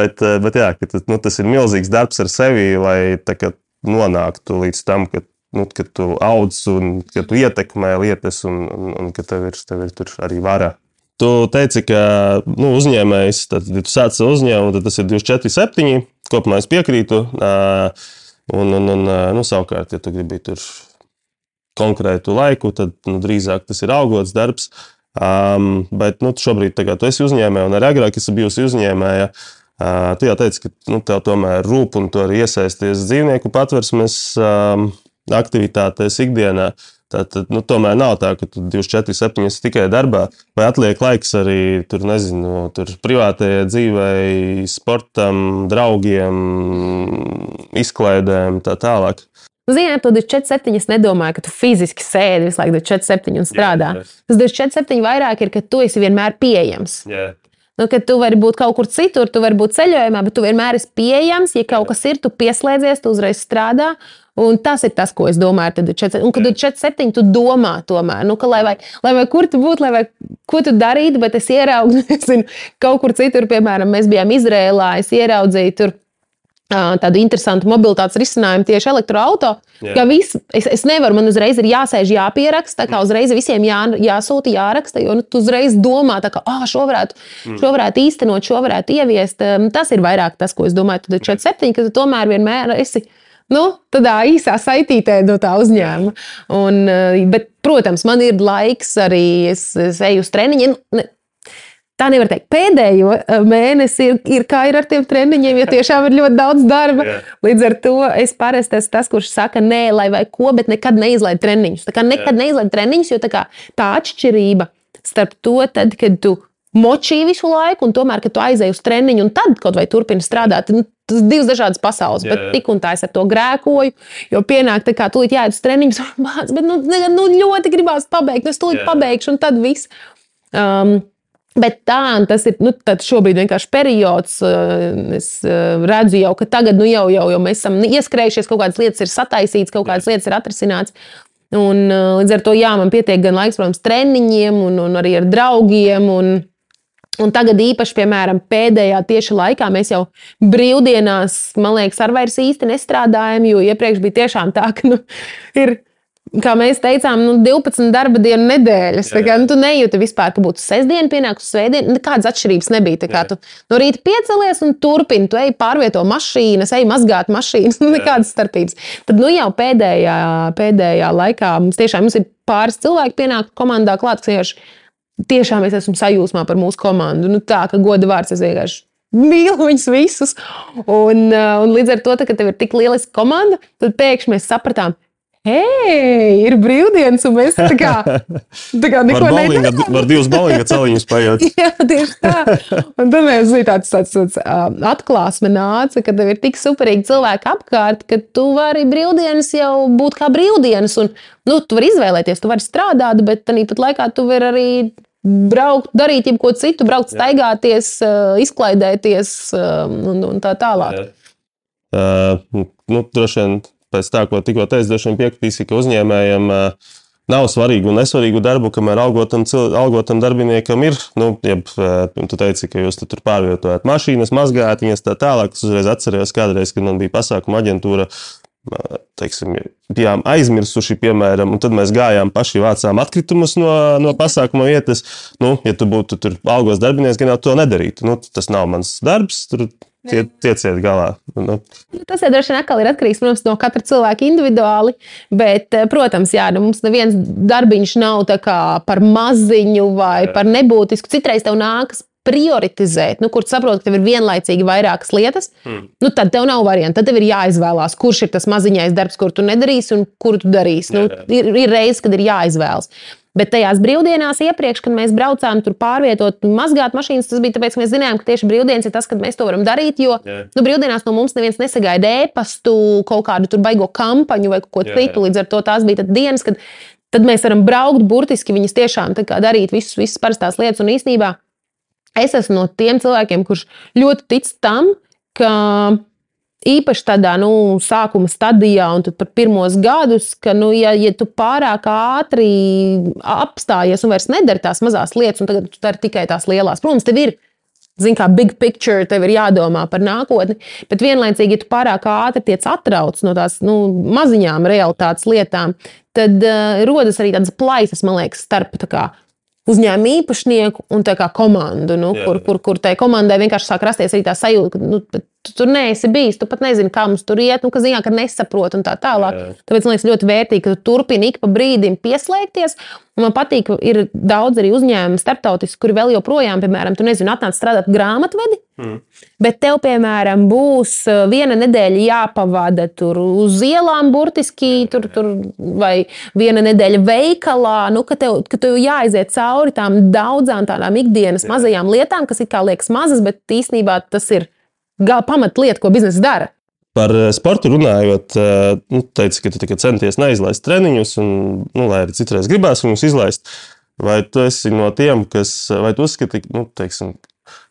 Bet, bet jā, ka nu, tas ir milzīgs darbs ar sevi, lai tā kā nonāktu līdz tam, ka, nu, ka tu audz un ka tu ietekmē lietas un, un, un ka tev ir, tev ir tur arī vara. Tu teici, ka nu, uzņēmējs, tad, ja tu sāc savu uzņēmumu, tad tas ir 24, 7. Kopumā es piekrītu. Un, un, un nu, savukārt, ja tu gribi tur konkrētu laiku, tad nu, drīzāk tas ir augots darbs. Um, bet nu, šobrīd kā, tu esi uzņēmēja, un arī agrāk esi bijusi uzņēmēja. Uh, tu jau teici, ka nu, tev tomēr rūp un tu arī iesaisties dzīvnieku patversmes um, aktivitātēs ikdienā. Tātad, nu, tomēr nav tā, ka tu 24, 7 esi tikai darbā, vai atliek laiks arī tur, nezinu, tur privātajai dzīvei, sportam, draugiem, izklaidēm, tā tālāk. Zināt, to 24, es nedomāju, ka tu fiziski sēdi visu laiku 24 un strādā. Jā. Tas 24 vairāk ir, ka tu esi vienmēr pieejams. Jā. Nu, kad tu vari būt kaut kur citur, tu vari būt ceļojumā, bet tu vienmēr esi pieejams. Ja kaut kas ir, tu pieslēdzies, tu uzreiz strādā. Un tas ir tas, ko es domāju. Tad, 4, un, kad tu ir 4, tu domā tomēr, nu, ka, lai, vai, lai vai kur tu būtu, lai vai ko tu darītu, bet es ieraugu, <laughs> nezinu, kaut kur citur, piemēram, mēs bijām Izrēlā, es ieraudzīju tur tādu interesantu mobilitātes risinājumu tieši. Ka viss, es, es nevaru, man uzreiz ir jāsēž, jāpieraksta, kā uzreiz visiem jā, jāsūta, jāraksta, jo nu, tu uzreiz domā, kā ah, šo, varētu, šo varētu īstenot, šo varētu ieviest. Tas ir vairāk tas, ko es domāju. Tad ir 4-7, ka tu tomēr vienmēr esi. Nu, tādā īsā saitītē no tā uzņēmuma. Un, bet, protams, man ir laiks arī, es, es eju uz treniņiem. Tā nevar teikt. Pēdējo mēnesi ir, ir kā ir ar tiem treniņiem, jo tiešām ir ļoti daudz darba. Jā. Līdz ar to es parasti esmu tas, kurš saka, nē, lai vai ko, bet nekad neizlaid treniņus. Tā kā nekad neizlaid treniņus, jo tā, kā, tā atšķirība starp to, tad, kad tu močī visu laiku, un tomēr, kad tu aizej uz treniņu, un tad kaut vai turpini strādāt. Nu, Tas ir divas dažādas pasaules, Jā, bet jā. tik un tā es ar to grēkoju. Jo pienāk, tā kā tūlīt jāiet uz treniņus, <laughs> mācās, bet nu, nu, ļoti gribās pabeigt, nu es tūlīt Jā. pabeigšu, un tad viss. Um, Bet tā, un tas ir nu, šobrīd vienkārši periods. uh, Es uh, redzu, jau, ka tagad nu, jau, jau, jau mēs esam ieskrējušies, kaut kādas lietas ir sataisītas, kaut kādas lietas ir atrisinātas. Un, uh, līdz ar to jā, man pietiek gan laiks, protams, treniņiem, un, un arī ar draugiem. Un, un tagad īpaši, piemēram, pēdējā tieši laikā mēs jau brīvdienās, man liekas, ar vairs īsti nestrādājam, jo iepriekš bija tiešām tā, ka nu, ir. Kā mēs teicām, nu, 12 darba dienu nedēļas. Tā kā, nu, tu nejūti vispār, ka būtu sestdiena, pienākusi svētdiena. Nekādas atšķirības nebija. Tā kā Jā. tu no rīta piecelies un turpini, tu ej pārvieto mašīnas, ej mazgāt mašīnas. <laughs> Nu, nekādas starpības. Tad nu, jau pēdējā, pēdējā laikā mums tiešām mums ir pāris cilvēki pienākuši komandā klāt, kas vienkārši tiešām es esmu sajūsmā par mūsu komandu. Nu, tā kā goda vārds es vienkārši. Mīlu viņus visus. Un, uh, un līdz ar to, tā, ka tev ir tik lieliska komanda, tad pēkšņi mēs sapratām, hei, ir brīvdienas, un mēs tā kā, <laughs> tā kā neko nedarām. var divas bowlinga celiņus paiet. <laughs> Jā, tieši tā. Un tad mēs bija tāds, tāds, tāds uh, atklāsme nāca, ka tev ir tik superīgi cilvēki apkārt, ka tu vari brīvdienas jau būt kā brīvdienas. Un, nu, tu vari izvēlēties, tu vari strādāt, bet tāpat laikā tu vari arī braukt, darīt jebko citu, braukt, staigāties, izklaidēties un, un tā tālāk. Jā. Uh, nu, droši vien pēc tā, ko tikko teicu, droši vien piekritīsi, ka uzņēmējiem nav svarīgu un nesvarīgu darbu, kamēr algotam, algotam darbiniekam ir. Nu, jeb, tu teici, ka jūs tu tur pārvietojat mašīnas, mazgājat viņas tā tālāk. Es uzreiz atceros kādreiz, kad man bija pasākuma aģentūra. Teiksim, bijām aizmirsuši, piemēram, un tad mēs gājām paši, vācām atkritumus no, no pasākuma vietas. Nu, ja tu būtu tur algos darbinieks, gan jau to nedarītu. Nu, tas nav mans darbs, tur tie, tieciet galā. Nu, Nu, Tas jau droši vien atkal ir atkarīgs protams, no katra cilvēka individuāli. Bet, eh, protams, jā, nu, mums neviens darbiņš nav par maziņu vai par nebūtisku. Citreiz tev nākas prioritizēt, nu, kur saproti, ka tev ir vienlaicīgi vairākas lietas. Hmm. Nu, tad tev nav variantu. Tad tev ir jāizvēlās, kurš ir tas maziņais darbs, kur tu nedarīsi un kuru tu darīsi. Nu, Jā, jā. ir, ir reizes, kad ir jāizvēlas. Bet tajās brīvdienās iepriekš, kad mēs braucām tur pārvietot, mazgāt mašīnas, tas bija tāpēc, ka mēs zinājām, ka tieši brīvdienas ir tas, kad mēs to varam darīt. Jo Jā. nu, brīvdienās no mums neviens nesagaida ēpastu, kaut kādu tur baigo kampaņu vai ko citu. Līdz ar to tās bija dienas, kad tad mēs varam braukt, burtiski viņas tiešām darīt visus, visas parastās lietas. Un īstenībā es esmu no tiem cilvēkiem, kurš ļoti tic tam, ka īpaši tādā nu, sākuma stadijā, un par pirmos gadus, ka, nu, ja, ja tu pārāk ātri apstājies un vairs nedari tās mazās lietas, un tagad tu dari tikai tās lielās, protams, tev ir. Zini, kā big picture, tev ir jādomā par nākotni, bet vienlaicīgi, ja tu pārāk ātri tiec atrauts no tās nu, maziņām realitātes lietām, tad uh, rodas arī tādas plaisas, man liekas, starp kā, uzņēmuma īpašnieku un komandu, nu, Jā, kur, jā. kur, kur tai komandai vienkārši sāk rasties arī tā sajūta, ka nu, tu tur neesi bijis, tu pat nezini, kā mums tur iet, nu, ka ziņā, ka nesaproti un tā tālāk. Jā. Tāpēc man liekas ļoti vērtīgi, ka tu turpini ik pa brīdim pieslēgties. Un man patīk, ka ir daudz arī uzņēmumu starptautiski, kuri vēl joprojām, piemēram, tu nezini, atnāc strādāt grāmatvedi. Mm. Bet tev, piemēram, būs uh, viena nedēļa jāpavada tur uz ielām, burtiski, tur, tur, vai viena nedēļa veikalā. Nu, ka, tev, ka tev jāiziet cauri tām daudzām tādām ikdienas Jā. mazajām lietām, kas it kā liekas mazas, bet īstenībā tas ir gal- pamatlieta, ko biznesa dara. Par eh, sportu runājot, eh, nu, teici, ka tu centies neizlaist treniņus, un, nu, lai arī citreiz gribās viņus izlaist. Vai tu esi no tiem, kas, vai tu uzskati, nu, teiksim,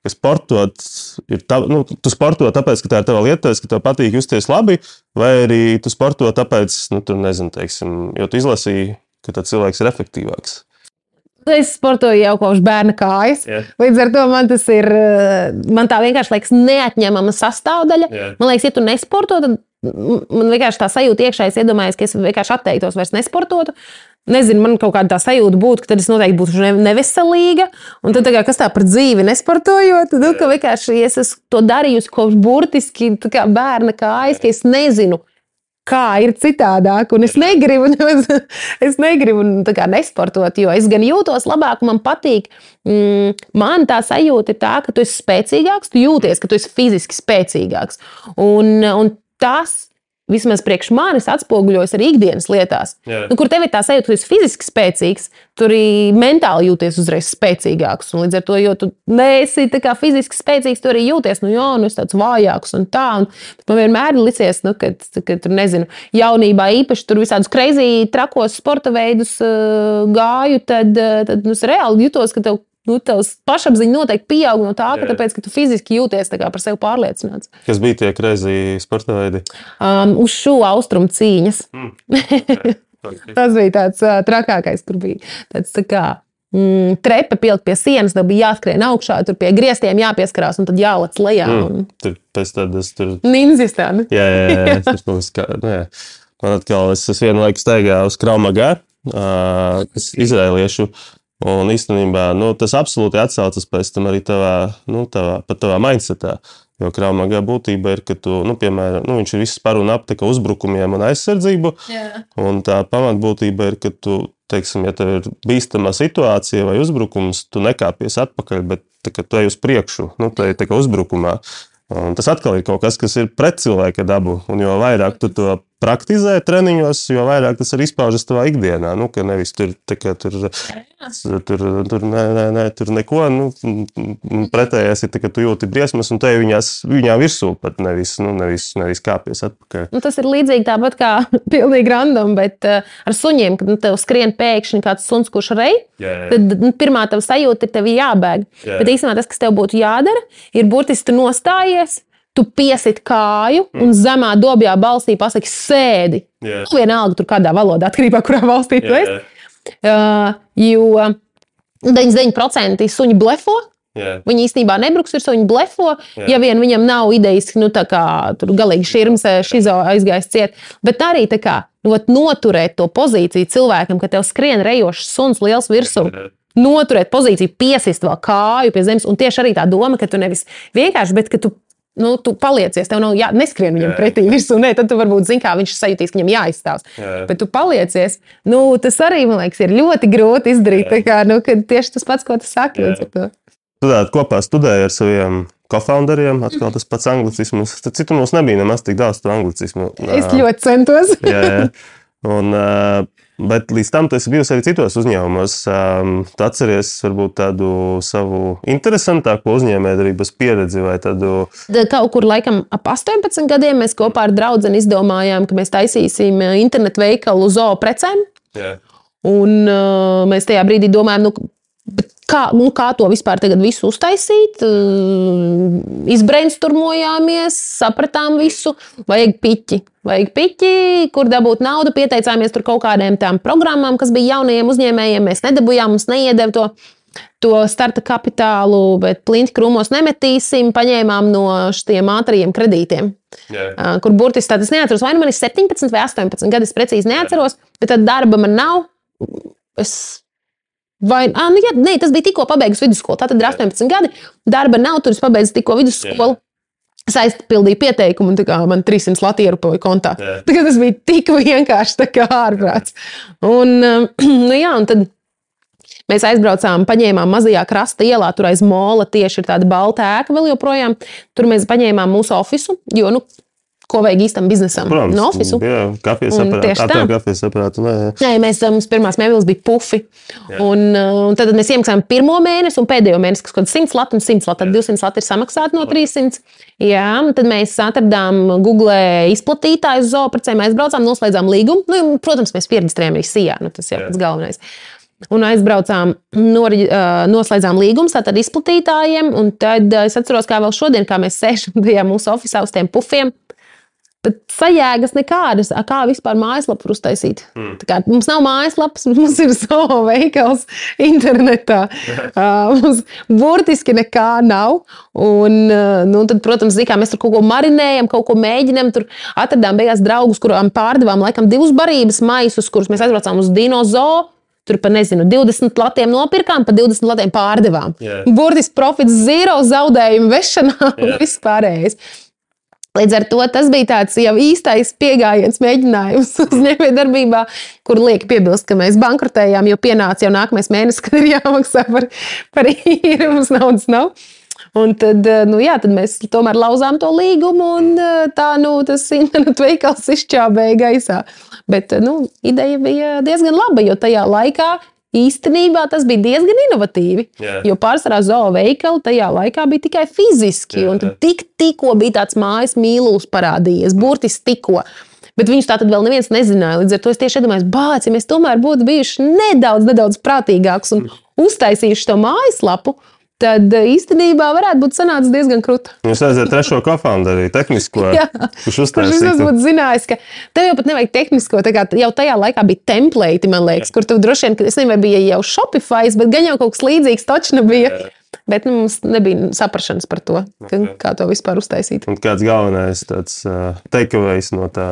ka sportot ir tā, nu, tu sporto tāpēc, ka tā ir tava lieta, ka tev patīk justies labi, vai arī tu sporto tāpēc, nu, tur nezinu, teiksim, jo tu izlasīji, ka tāds cilvēks ir efektīvāks. Es sportoju jau kopš bērna kājas. Yeah. Līdz ar to man tas ir. Man tā vienkārši liekas neatņemama sastāvdaļa. Yeah. Man liekas, ja tu nesporto, tad man vienkārši tā sajūta iekšā, es iedomājos, ka es vienkārši atteiktos vairs nesportot. Nezinu, man kaut kāda tā sajūta būtu, ka tad es noteikti būtu neveselīga. Un tad, kā, kas tā par dzīvi nesportojot, tad, nu, ka vienkārši es esmu to darījusi kopš burtiski kā bērna kājas, ka es nezinu, kā ir citādāk. Un es negribu, <laughs> es negribu kā, nesportot, jo es gan jūtos labāk, man patīk. Mm, man tā sajūta ir tā, ka tu esi spēcīgāks, tu jūties, ka tu esi fiziski spēcīgāks. Un, un tas vismaz priekš manis atspoguļojas arī ikdienas lietās. Jā. Nu, kur tev ir tā sajūta, ka tu esi fiziski spēcīgs, tur arī mentāli jūties uzreiz spēcīgāks. Un līdz ar to, jo tu neesi fiziski spēcīgs, tu arī jūties, nu, jā, nu, es tāds vājāks un tā. Un man vienmēr ir licies, nu, ka, ka tur nezinu, jaunībā īpaši tur visādus kreizī trakos sporta veidus uh, gāju, tad, uh, tad nu, es reāli jutos, ka tev nu, tavs pašapziņa noteikti pieaug no tā, ka, tāpēc, ka tu fiziski jūties par sevi pārliecināts. Kas bija tie greizi sporta veidi? Um, uz šo austrumu cīņas. Mm. <laughs> Tas bija tāds uh, trakākais, kur bija tāds tā kā. Mm, trepe pielikt pie sienas, tad bija jāskrien augšā, tur pie griestiem jāpieskarās un tad jālec lejā. Mm, tur pēc tādas tur. Ninjas tāda. Jā, jā, jā, jā, <laughs> kaut kas kā. Nu, jā. Man atkal, es, es vienu laiku staigāju uz Kraumagā, uh, izrēliešu Un īstenībā nu, tas absolūti atsaucas pēc tam arī tavā, nu, tavā, tavā mindsetā. Jo krāpniecība būtība ir, ka tu, nu, piemēram, nu, viņš ir viss par un ap uzdrukумiem un aizsardzību. Yeah. Un tā pamatbūtība ir, ka tu, teiksim, ja tev ir bīstama situācija vai uzbrukums, tu nekāpies atpakaļ, bet tā, tu ej uz priekšu, nu, tā ir uzbrukumā. Un tas atkal ir kaut kas, kas ir pret cilvēka dabu. Un jo vairāk tu to praktizē treniņos, jo vairāk tas arī izpaužas tavā ikdienā. Nu, ka nevis tur, kā, tur, tur, tur, ne, ne, ne, tur neko nu, pretējais ir, ka tu jūti briesmas un te viņās, viņā virsū pat nevis, nu, nevis, nevis kāpjas atpakaļ. Nu, tas ir līdzīgi tāpat kā <laughs> pilnīgi random, bet uh, ar suņiem, kad nu, tev skrien pēkšņi kāds suns, kurš rej, yeah. tad nu, pirmā tava sajūta ir tev jābēg. Yeah. Bet īstenībā tas, kas tev būtu jādara, ir burtiski tu nostājies tu piesit kāju un mm. zemā dobjā balsī pasaki sēdi. Yeah. Nu, vienalga, tur kādā valodā, atkarībā no kurā valstī tu esi. Uh, jo 99% suņi blefo. Yeah. Viņi īstenībā nebruks virsū, viņi blefo. Yeah. Ja vien viņam nav idejas, nu, kā tur galīgi šķirms, šizo aizgājis ciet. Bet arī tā kā nu, noturēt to pozīciju cilvēkam, ka tev skrien rejošs suns liels virsū. Yeah noturēt pozīciju, piesist vēl kāju pie zemes. Un tieši arī tā doma, ka tu nevis vienkārši, bet ka tu nu, tu paliecies, tev nav jā, neskrien viņam jā, pretī virsū. Nē, tad tu varbūt zini, kā viņš sajūtīs, ka viņam jāizstāv. Jā. Bet tu paliecies. Nu, tas arī, man liekas, ir ļoti grūti izdarīt. Kā, nu, tieši tas pats, ko tu saki. Studēt kopā studēji ar saviem kofounderiem, atkal tas pats anglicisms. Tad citur mums nebija nemaz tik daudz to anglicismu. Es ļoti centos. jā, jā. Un, <laughs> uh, Bet līdz tam tu esi bijusi arī citos uzņēmumos. Um, tu atceries varbūt tādu savu interesantāko uzņēmējdarbības pieredzi vai tādu. Kaut kur laikam ap 18 gadiem mēs kopā ar draugu izdomājām, ka mēs taisīsim uh, internetu veikalu zoo precēm. Yeah. Un uh, mēs tajā brīdī domājām, nu, kā, nu, kā to vispār visu uztaisīt. Izbrainsturmojāmies, sapratām visu. Vajag piķi. Vajag piķi, kur dabūt naudu. Pieteicāmies tur kaut kādām tām programmām, kas bija jaunajiem uzņēmējiem. Mēs nedabūjām, mums neiedeva to. To starta kapitālu, bet plinti krūmos nemetīsim. Paņēmām no šiem ātriem kredītiem, yeah. kur burtiski tādas neatceros. Vai nu man ir 17 vai 18 gadi, es precīzi neatceros, bet tad darba man nav. Es Vai, à, nu, jā, nē, tas bija tikko pabeigts vidusskolu. Tā tad ir 18 gadi. Darba nav, tur es pabeidzu tikko vidusskolu. Es aizpildīju pieteikumu, un kā, man 300 lati ierupoja kontā. Jā. Tagad tas bija tik vienkārši kā ārprāts. Un, <clears throat> nu, jā, un tad mēs aizbraucām, paņēmām mazajā krasta ielā, tur aiz mola tieši ir tāda balta ēka vēl joprojām. Tur mēs paņēmām mūsu ofisu, jo, nu, ko vajag īstam biznesam. Protams, no ofisu. Jā, kafijas. Atver kafijas aparātu. Nē, jā. Nē, mēs tam pirmās mēbeles bija pufi. Un, uh, un tad mēs iemaksājām pirmo mēnesi un pēdējo mēnesi, kas kaut kāds 100 lati un 100 lati. Tad 200 lati ir samaksāti no 300. Jā, tad mēs atradām Google izplatītāju zooprecēm, aizbraucām, noslēdzām līgumu. Nu, protams, mēs pierakstījām arī SIA. Nu, tas Jā. pats galvenais. Un aizbraucām, nori, uh, noslēdzām līgumus ar izplatītājiem. Un tad uh, es atceros, kā vēl šodien, kā mēs sēžam tajā mūsu oficiālā uz tiem pufiem. Bet sajēgas nekādas, kā vispār mājaslapu var uztaisīt. Mm. Kā, mums nav mājaslapas, <laughs> mums ir savu veikals internetā. <laughs> uh, mums burtiski nekā nav. Un, uh, nu, tad, protams, kā, mēs tur kaut ko marinējam, kaut ko mēģinām. Tur atradām beigās draugus, kuriem pārdevām laikam divus barības maisus, kurus mēs aizbraucām uz dinozauru. Tur pa nezinu, 20 latiem nopirkām, pa 20 latiem pārdevām. Jā. Burtiski profits, zero zaudējumu vešanā un Jā. Līdz ar to tas bija tāds jau īstais pieejams mēģinājums <laughs> uzņēmējdarbībā, kur liek piebilst, ka mēs bankrotējām, jo pienāca jau nākamais mēnesis, kad ir jāmaksā par, par īri, mums naudas nav. Un tad, eh, nu, jā, tad mēs tomēr lauzām to līgumu, un eh, tā nu, tas internetu veikals izčābēja gaisā. Bet eh, nu, ideja bija diezgan laba, jo tajā laikā īstenībā tas bija diezgan inovatīvi. Jā. Jo pārsvarā zoo veikali tajā laikā bija tikai fiziski, Jā, un jā. tik, tikko bija tāds mājas mīlūs parādījies, burtiski tikko. Bet viņš tā tad vēl neviens nezināja. Līdz ar to es tieši iedomājos, bāc, ja mēs tomēr būtu bijuši nedaudz, nedaudz prātīgāki un uztaisījuši to mājaslapu, tad eh, īstenībā varētu būt sanācis diezgan krūti. Jūs redzat, trešo <laughs> kofandu arī tehnisko, Jā. kurš Kurš vismaz uztaisīja. būtu zinājis, ka tev jau pat nevajag tehnisko, tā kā jau tajā laikā bija templēti, man liekas, kur tu droši vien, ka es nezinu, vai bija jau Shopify, bet gan jau kaut kas līdzīgs taču nebija. Bet nu, mums nebija saprašanas par to, ka, Ok. kā to vispār uztaisīt. Un kāds galvenais tāds uh, takeaways no tā?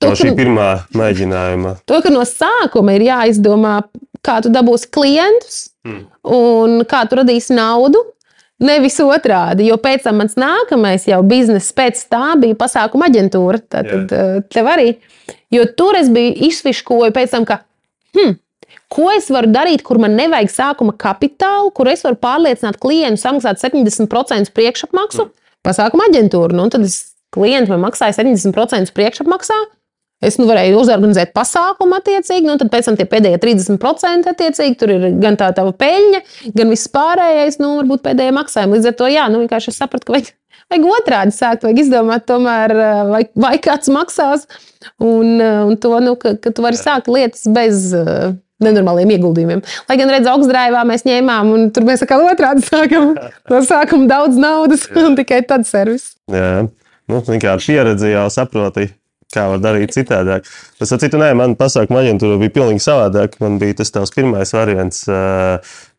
To, No šī ka- pirmā mēģinājuma. To, ka no sākuma ir jāizdomā, kā tu dabūsi klientus Mm. un kā tu radīsi naudu. Nevis otrādi, jo pēc tam mans nākamais jau biznesa pēc tā bija pasākuma aģentūra. Tad tev arī. Jo tur es biju izfiškoju pēc tam, ka, hm, ko es varu darīt, kur man nevajag sākuma kapitālu, kur es varu pārliecināt klientu samaksāt 70% priekšapmaksu. Pasākuma aģentūra. Nu, tad es klienti man maksāja 70% priekšapmaksā. Es nu, varēju uzorganizēt pasākumu, attiecīgi, nu, tad pēc tam tie pēdējie 30% attiecīgi, tur ir gan tā tā peļņa, gan viss pārējais, nu, varbūt pēdējie maksājumi. Līdz ar to, jā, nu, vienkārši es sapratu, ka vajag, vajag otrādi sākt, vajag izdomāt, tomēr, vai, vai kāds maksās, un, un to, nu, ka, ka tu vari sākt lietas bez. Nenormāliem ieguldījumiem. Lai gan, redziet, augstdrāvā mēs ņēmām, un tur mēs atkal otrādi sākam. <laughs> No sākuma daudz naudas, un tikai tad servis. Jā, nu, kā pieredze jau saproti, kā var darīt citādāk. Es saprotu, nē, man pasākuma aģentūra bija pilnīgi savādāk. Man bija tas tavs pirmais variants.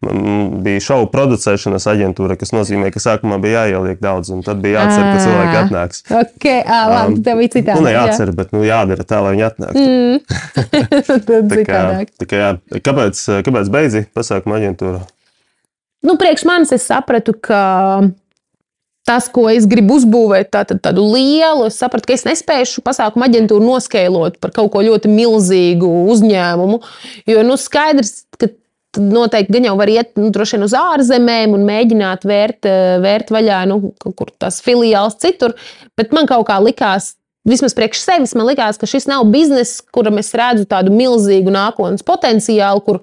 Man bija šovu producēšanas aģentūra, kas nozīmē, ka sākumā bija jāieliek daudz, un tad bija jācer, ka cilvēki atnāks. Ok, ā, labi, tev bija citādi. Nu, ne jācer, bet nu, jādara tā, lai viņi atnāktu. Mm. <laughs> Tā kā, tā kā, jā. kāpēc, kāpēc beidzi pasākuma aģentūru? Nu, priekš manis es sapratu, ka tas, ko es gribu uzbūvēt, tā, tad, tādu lielu, es sapratu, ka es nespēju pasākumu aģentūru noskaidrot par kaut ko ļoti milzīgu uzņēmumu. Jo nu, skaidrs, ka noteikti gan jau var iet nu, vien uz ārzemēm un mēģināt vērt, eh, vērt vaļā nu, kaut kur tās filiāls citur. Bet man kaut kā likās. Vismaz priekš sevis man likās, ka šis nav bizness, kuram es redzu tādu milzīgu nākotnes potenciālu, kur,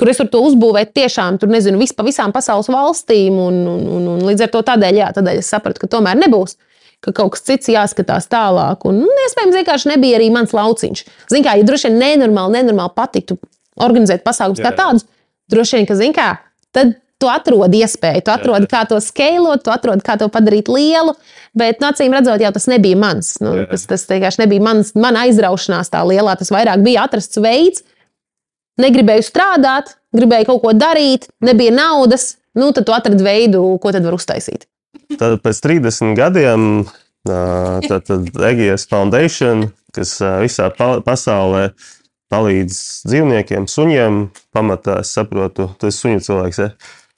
kur es varu to uzbūvēt tiešām, tur nezinu, vis, pa visām pasaules valstīm. Un, un, un, un līdz ar to tādēļ, jā, tādēļ es sapratu, ka tomēr nebūs. Ka kaut kas cits jāskatās tālāk. Un, un iespējams, vienkārši nebija arī mans lauciņš. Ziniet, kā, ja droši vien nenormāli, nenormāli patiktu organizēt pasākumus kā Jā, jā. tādus, droši vien, ka, ziniet, kā, tad tu atrodi iespēju, tu atrodi, kā to skalot, tu atrodi, kā to padarīt lielu. Bet, nu, acīm redzot, jau tas nebija mans. Nu, Jā. tas, tas vienkārši nebija mans, mana aizraušanās tā lielā. Tas vairāk bija atrasts veids, negribēju strādāt, gribēju kaut ko darīt, nebija naudas. Nu, tad tu atradi veidu, ko tad var uztaisīt. Tad pēc 30 gadiem tad, tad Egijas Foundation, kas visā pa pasaulē palīdz dzīvniekiem, suņiem, pamatā es saprotu, tas ir suņu cilvēks. Ja?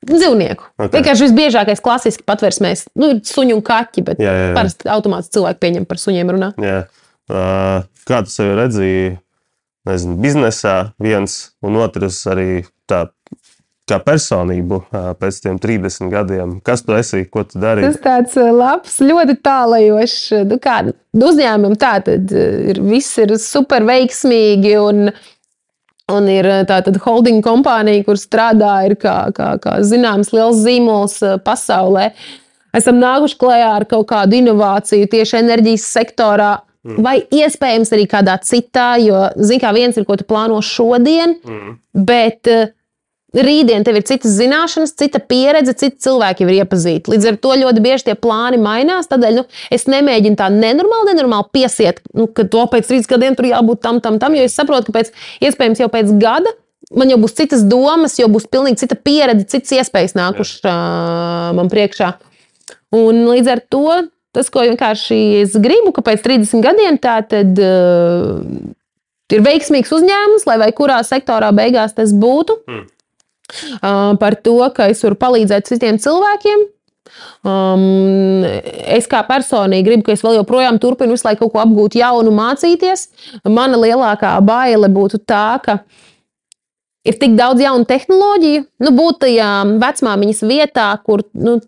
Dzīvnieku. Ok. Okay. Vienkārši visbiežākais klasiski patversmēs, nu, ir suņu un kaķi, bet Jā, jā, jā. parasti automātiski cilvēki pieņem par suņiem runā. Jā. Kā tu sevi redzēji nezinu, biznesā, viens un otrs arī tā kā personību pēc tiem 30 gadiem? Kas tu esi, ko tu dari? Tas tāds labs, ļoti tālajošs. Nu, kā uzņēmumam tā tad ir, viss ir super veiksmīgi un Un ir tāda holding kompānija, kur strādā, ir kā, kā, kā zināms, liels zīmols pasaulē. Esam nākuši klajā ar kaut kādu inovāciju tieši enerģijas sektorā, mm. vai iespējams arī kādā citā, jo, zināmā mērā, viens ir, ko tu plāno šodien, mm. bet rītdien tev ir citas zināšanas, cita pieredze, citi cilvēki jau ir iepazīti. Līdz ar to ļoti bieži tie plāni mainās. Tādēļ nu, es nemēģinu tā nenormāli, nenormāli piesiet, nu, ka to pēc trīs gadiem tur jābūt tam, tam, tam, jo es saprotu, ka pēc, iespējams jau pēc gada. Man jau būs citas domas, jau būs pilnīgi cita pieredze, citas iespējas nākušas uh, man priekšā. Un līdz ar to tas, ko vienkārši es gribu, ka pēc 30 gadiem tā tad uh, ir veiksmīgs uzņēmums, lai vai kurā sektorā beigās tas būtu. Hmm par to, ka es varu palīdzēt citiem cilvēkiem. Um, es kā personīgi gribu, ka es vēl joprojām turpinu visu laiku kaut ko apgūt, jaunu, mācīties. Mana lielākā baile būtu tā, ka ir tik daudz jaunu tehnoloģiju, nu, būt tajā vecmāmiņas vietā, kur nu,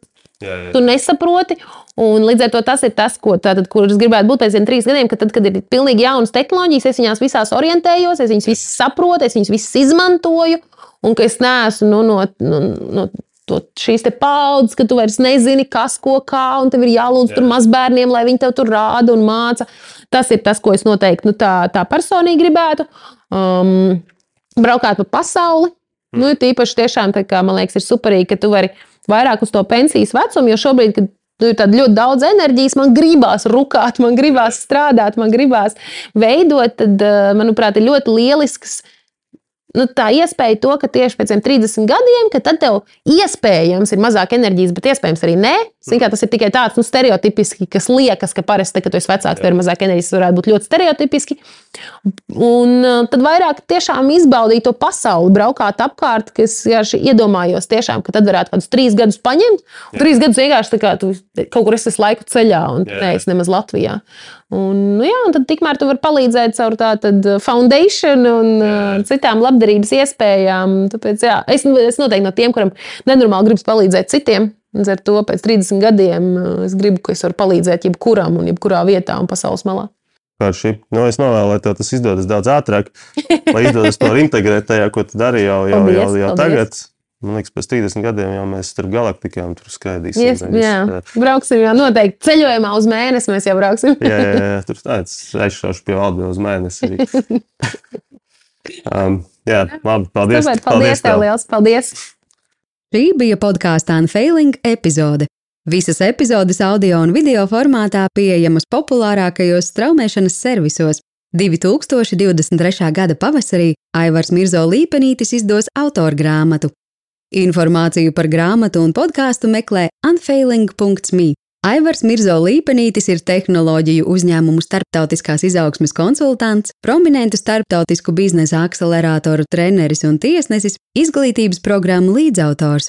jā, jā. tu nesaproti. Un līdz ar to tas ir tas, ko, tātad, kur es gribētu būt pēc trīs gadiem, kad, tad, kad ir pilnīgi jaunas tehnoloģijas, es viņās visās orientējos, es viņas visas saprotu, es viņas visas izmantoju un ka es neesmu nu, no, no, no to, šīs paudzes, ka tu vairs nezini, kas, ko, kā, un tev ir jālūdz Jā. tur mazbērniem, lai viņi tev tur rāda un māca. Tas ir tas, ko es noteikti nu, tā, tā personīgi gribētu. Um, braukāt pa pasauli. Mm. Nu, tīpaši tiešām, kā, man liekas, ir superīgi, ka tu vari vairāk uz to pensijas vecumu, jo šobrīd, kad Nu, ir ļoti daudz enerģijas, man gribās rukāt, man gribās strādāt, man gribās veidot. Tad, uh, manuprāt, ir ļoti lielisks uh, nu, tā iespēja to, ka tieši pēc 30 gadiem, ka tad tev iespējams ir mazāk enerģijas, bet iespējams arī nē. Zin, tas ir tikai tāds nu, stereotipiski, kas liekas, ka parasti, kad tu esi vecāks, tev ir mazāk enerģijas, tas varētu būt ļoti stereotipiski. Un uh, tad vairāk tiešām izbaudīt to pasauli, braukāt apkārt, kas iedomājos tiešām, ka tad varētu kādus trīs gadus paņemt. Trīs gadus vienkārši kā, tu kaut kur esi laiku ceļā un neesi nemaz Latvijā. Un, nu, jā, un tad tikmēr tu vari palīdzēt caur tādu uh, foundation un uh, citām labdarības iespējām. Tāpēc, jā, es, es noteikti no tiem, kuriem nenormāli gribas palīdzēt citiem. Līdz ar to pēc 30 gadiem es gribu, ka es varu palīdzēt jebkuram un jebkurā vietā un pasaules malā. Karši. Nu, es novēlu, lai tas izdodas daudz ātrāk, lai izdodas to integrēt tajā, ko tu dari jau, jau, paldies, jau, jau paldies. tagad. Man liekas, pēc 30 gadiem jau mēs starp galaktikām tur skraidīsim. Yes, jā, brauksim jau noteikti ceļojumā uz mēnesi. Mēs jau brauksim. jā, jā, jā, tur tāds aizšaušu pie valdes uz mēnesi. <laughs> um, jā, labi, paldies. Super, paldies, paldies tev, liels, paldies. Šī bija podkāstu Unfailing epizode. Visas epizodes audio un video formātā pieejamas populārākajos straumēšanas servisos. 2023. gada pavasarī Aivars Mirzo Līpenītis izdos autorgrāmatu Informāciju par grāmatu un podkāstu meklē unfailing.me. Aivars Mirzo Līpenītis ir tehnoloģiju uzņēmumu starptautiskās izaugsmes konsultants, prominentu starptautisku biznesa akceleratoru treneris un tiesnesis, izglītības programmu līdzautors.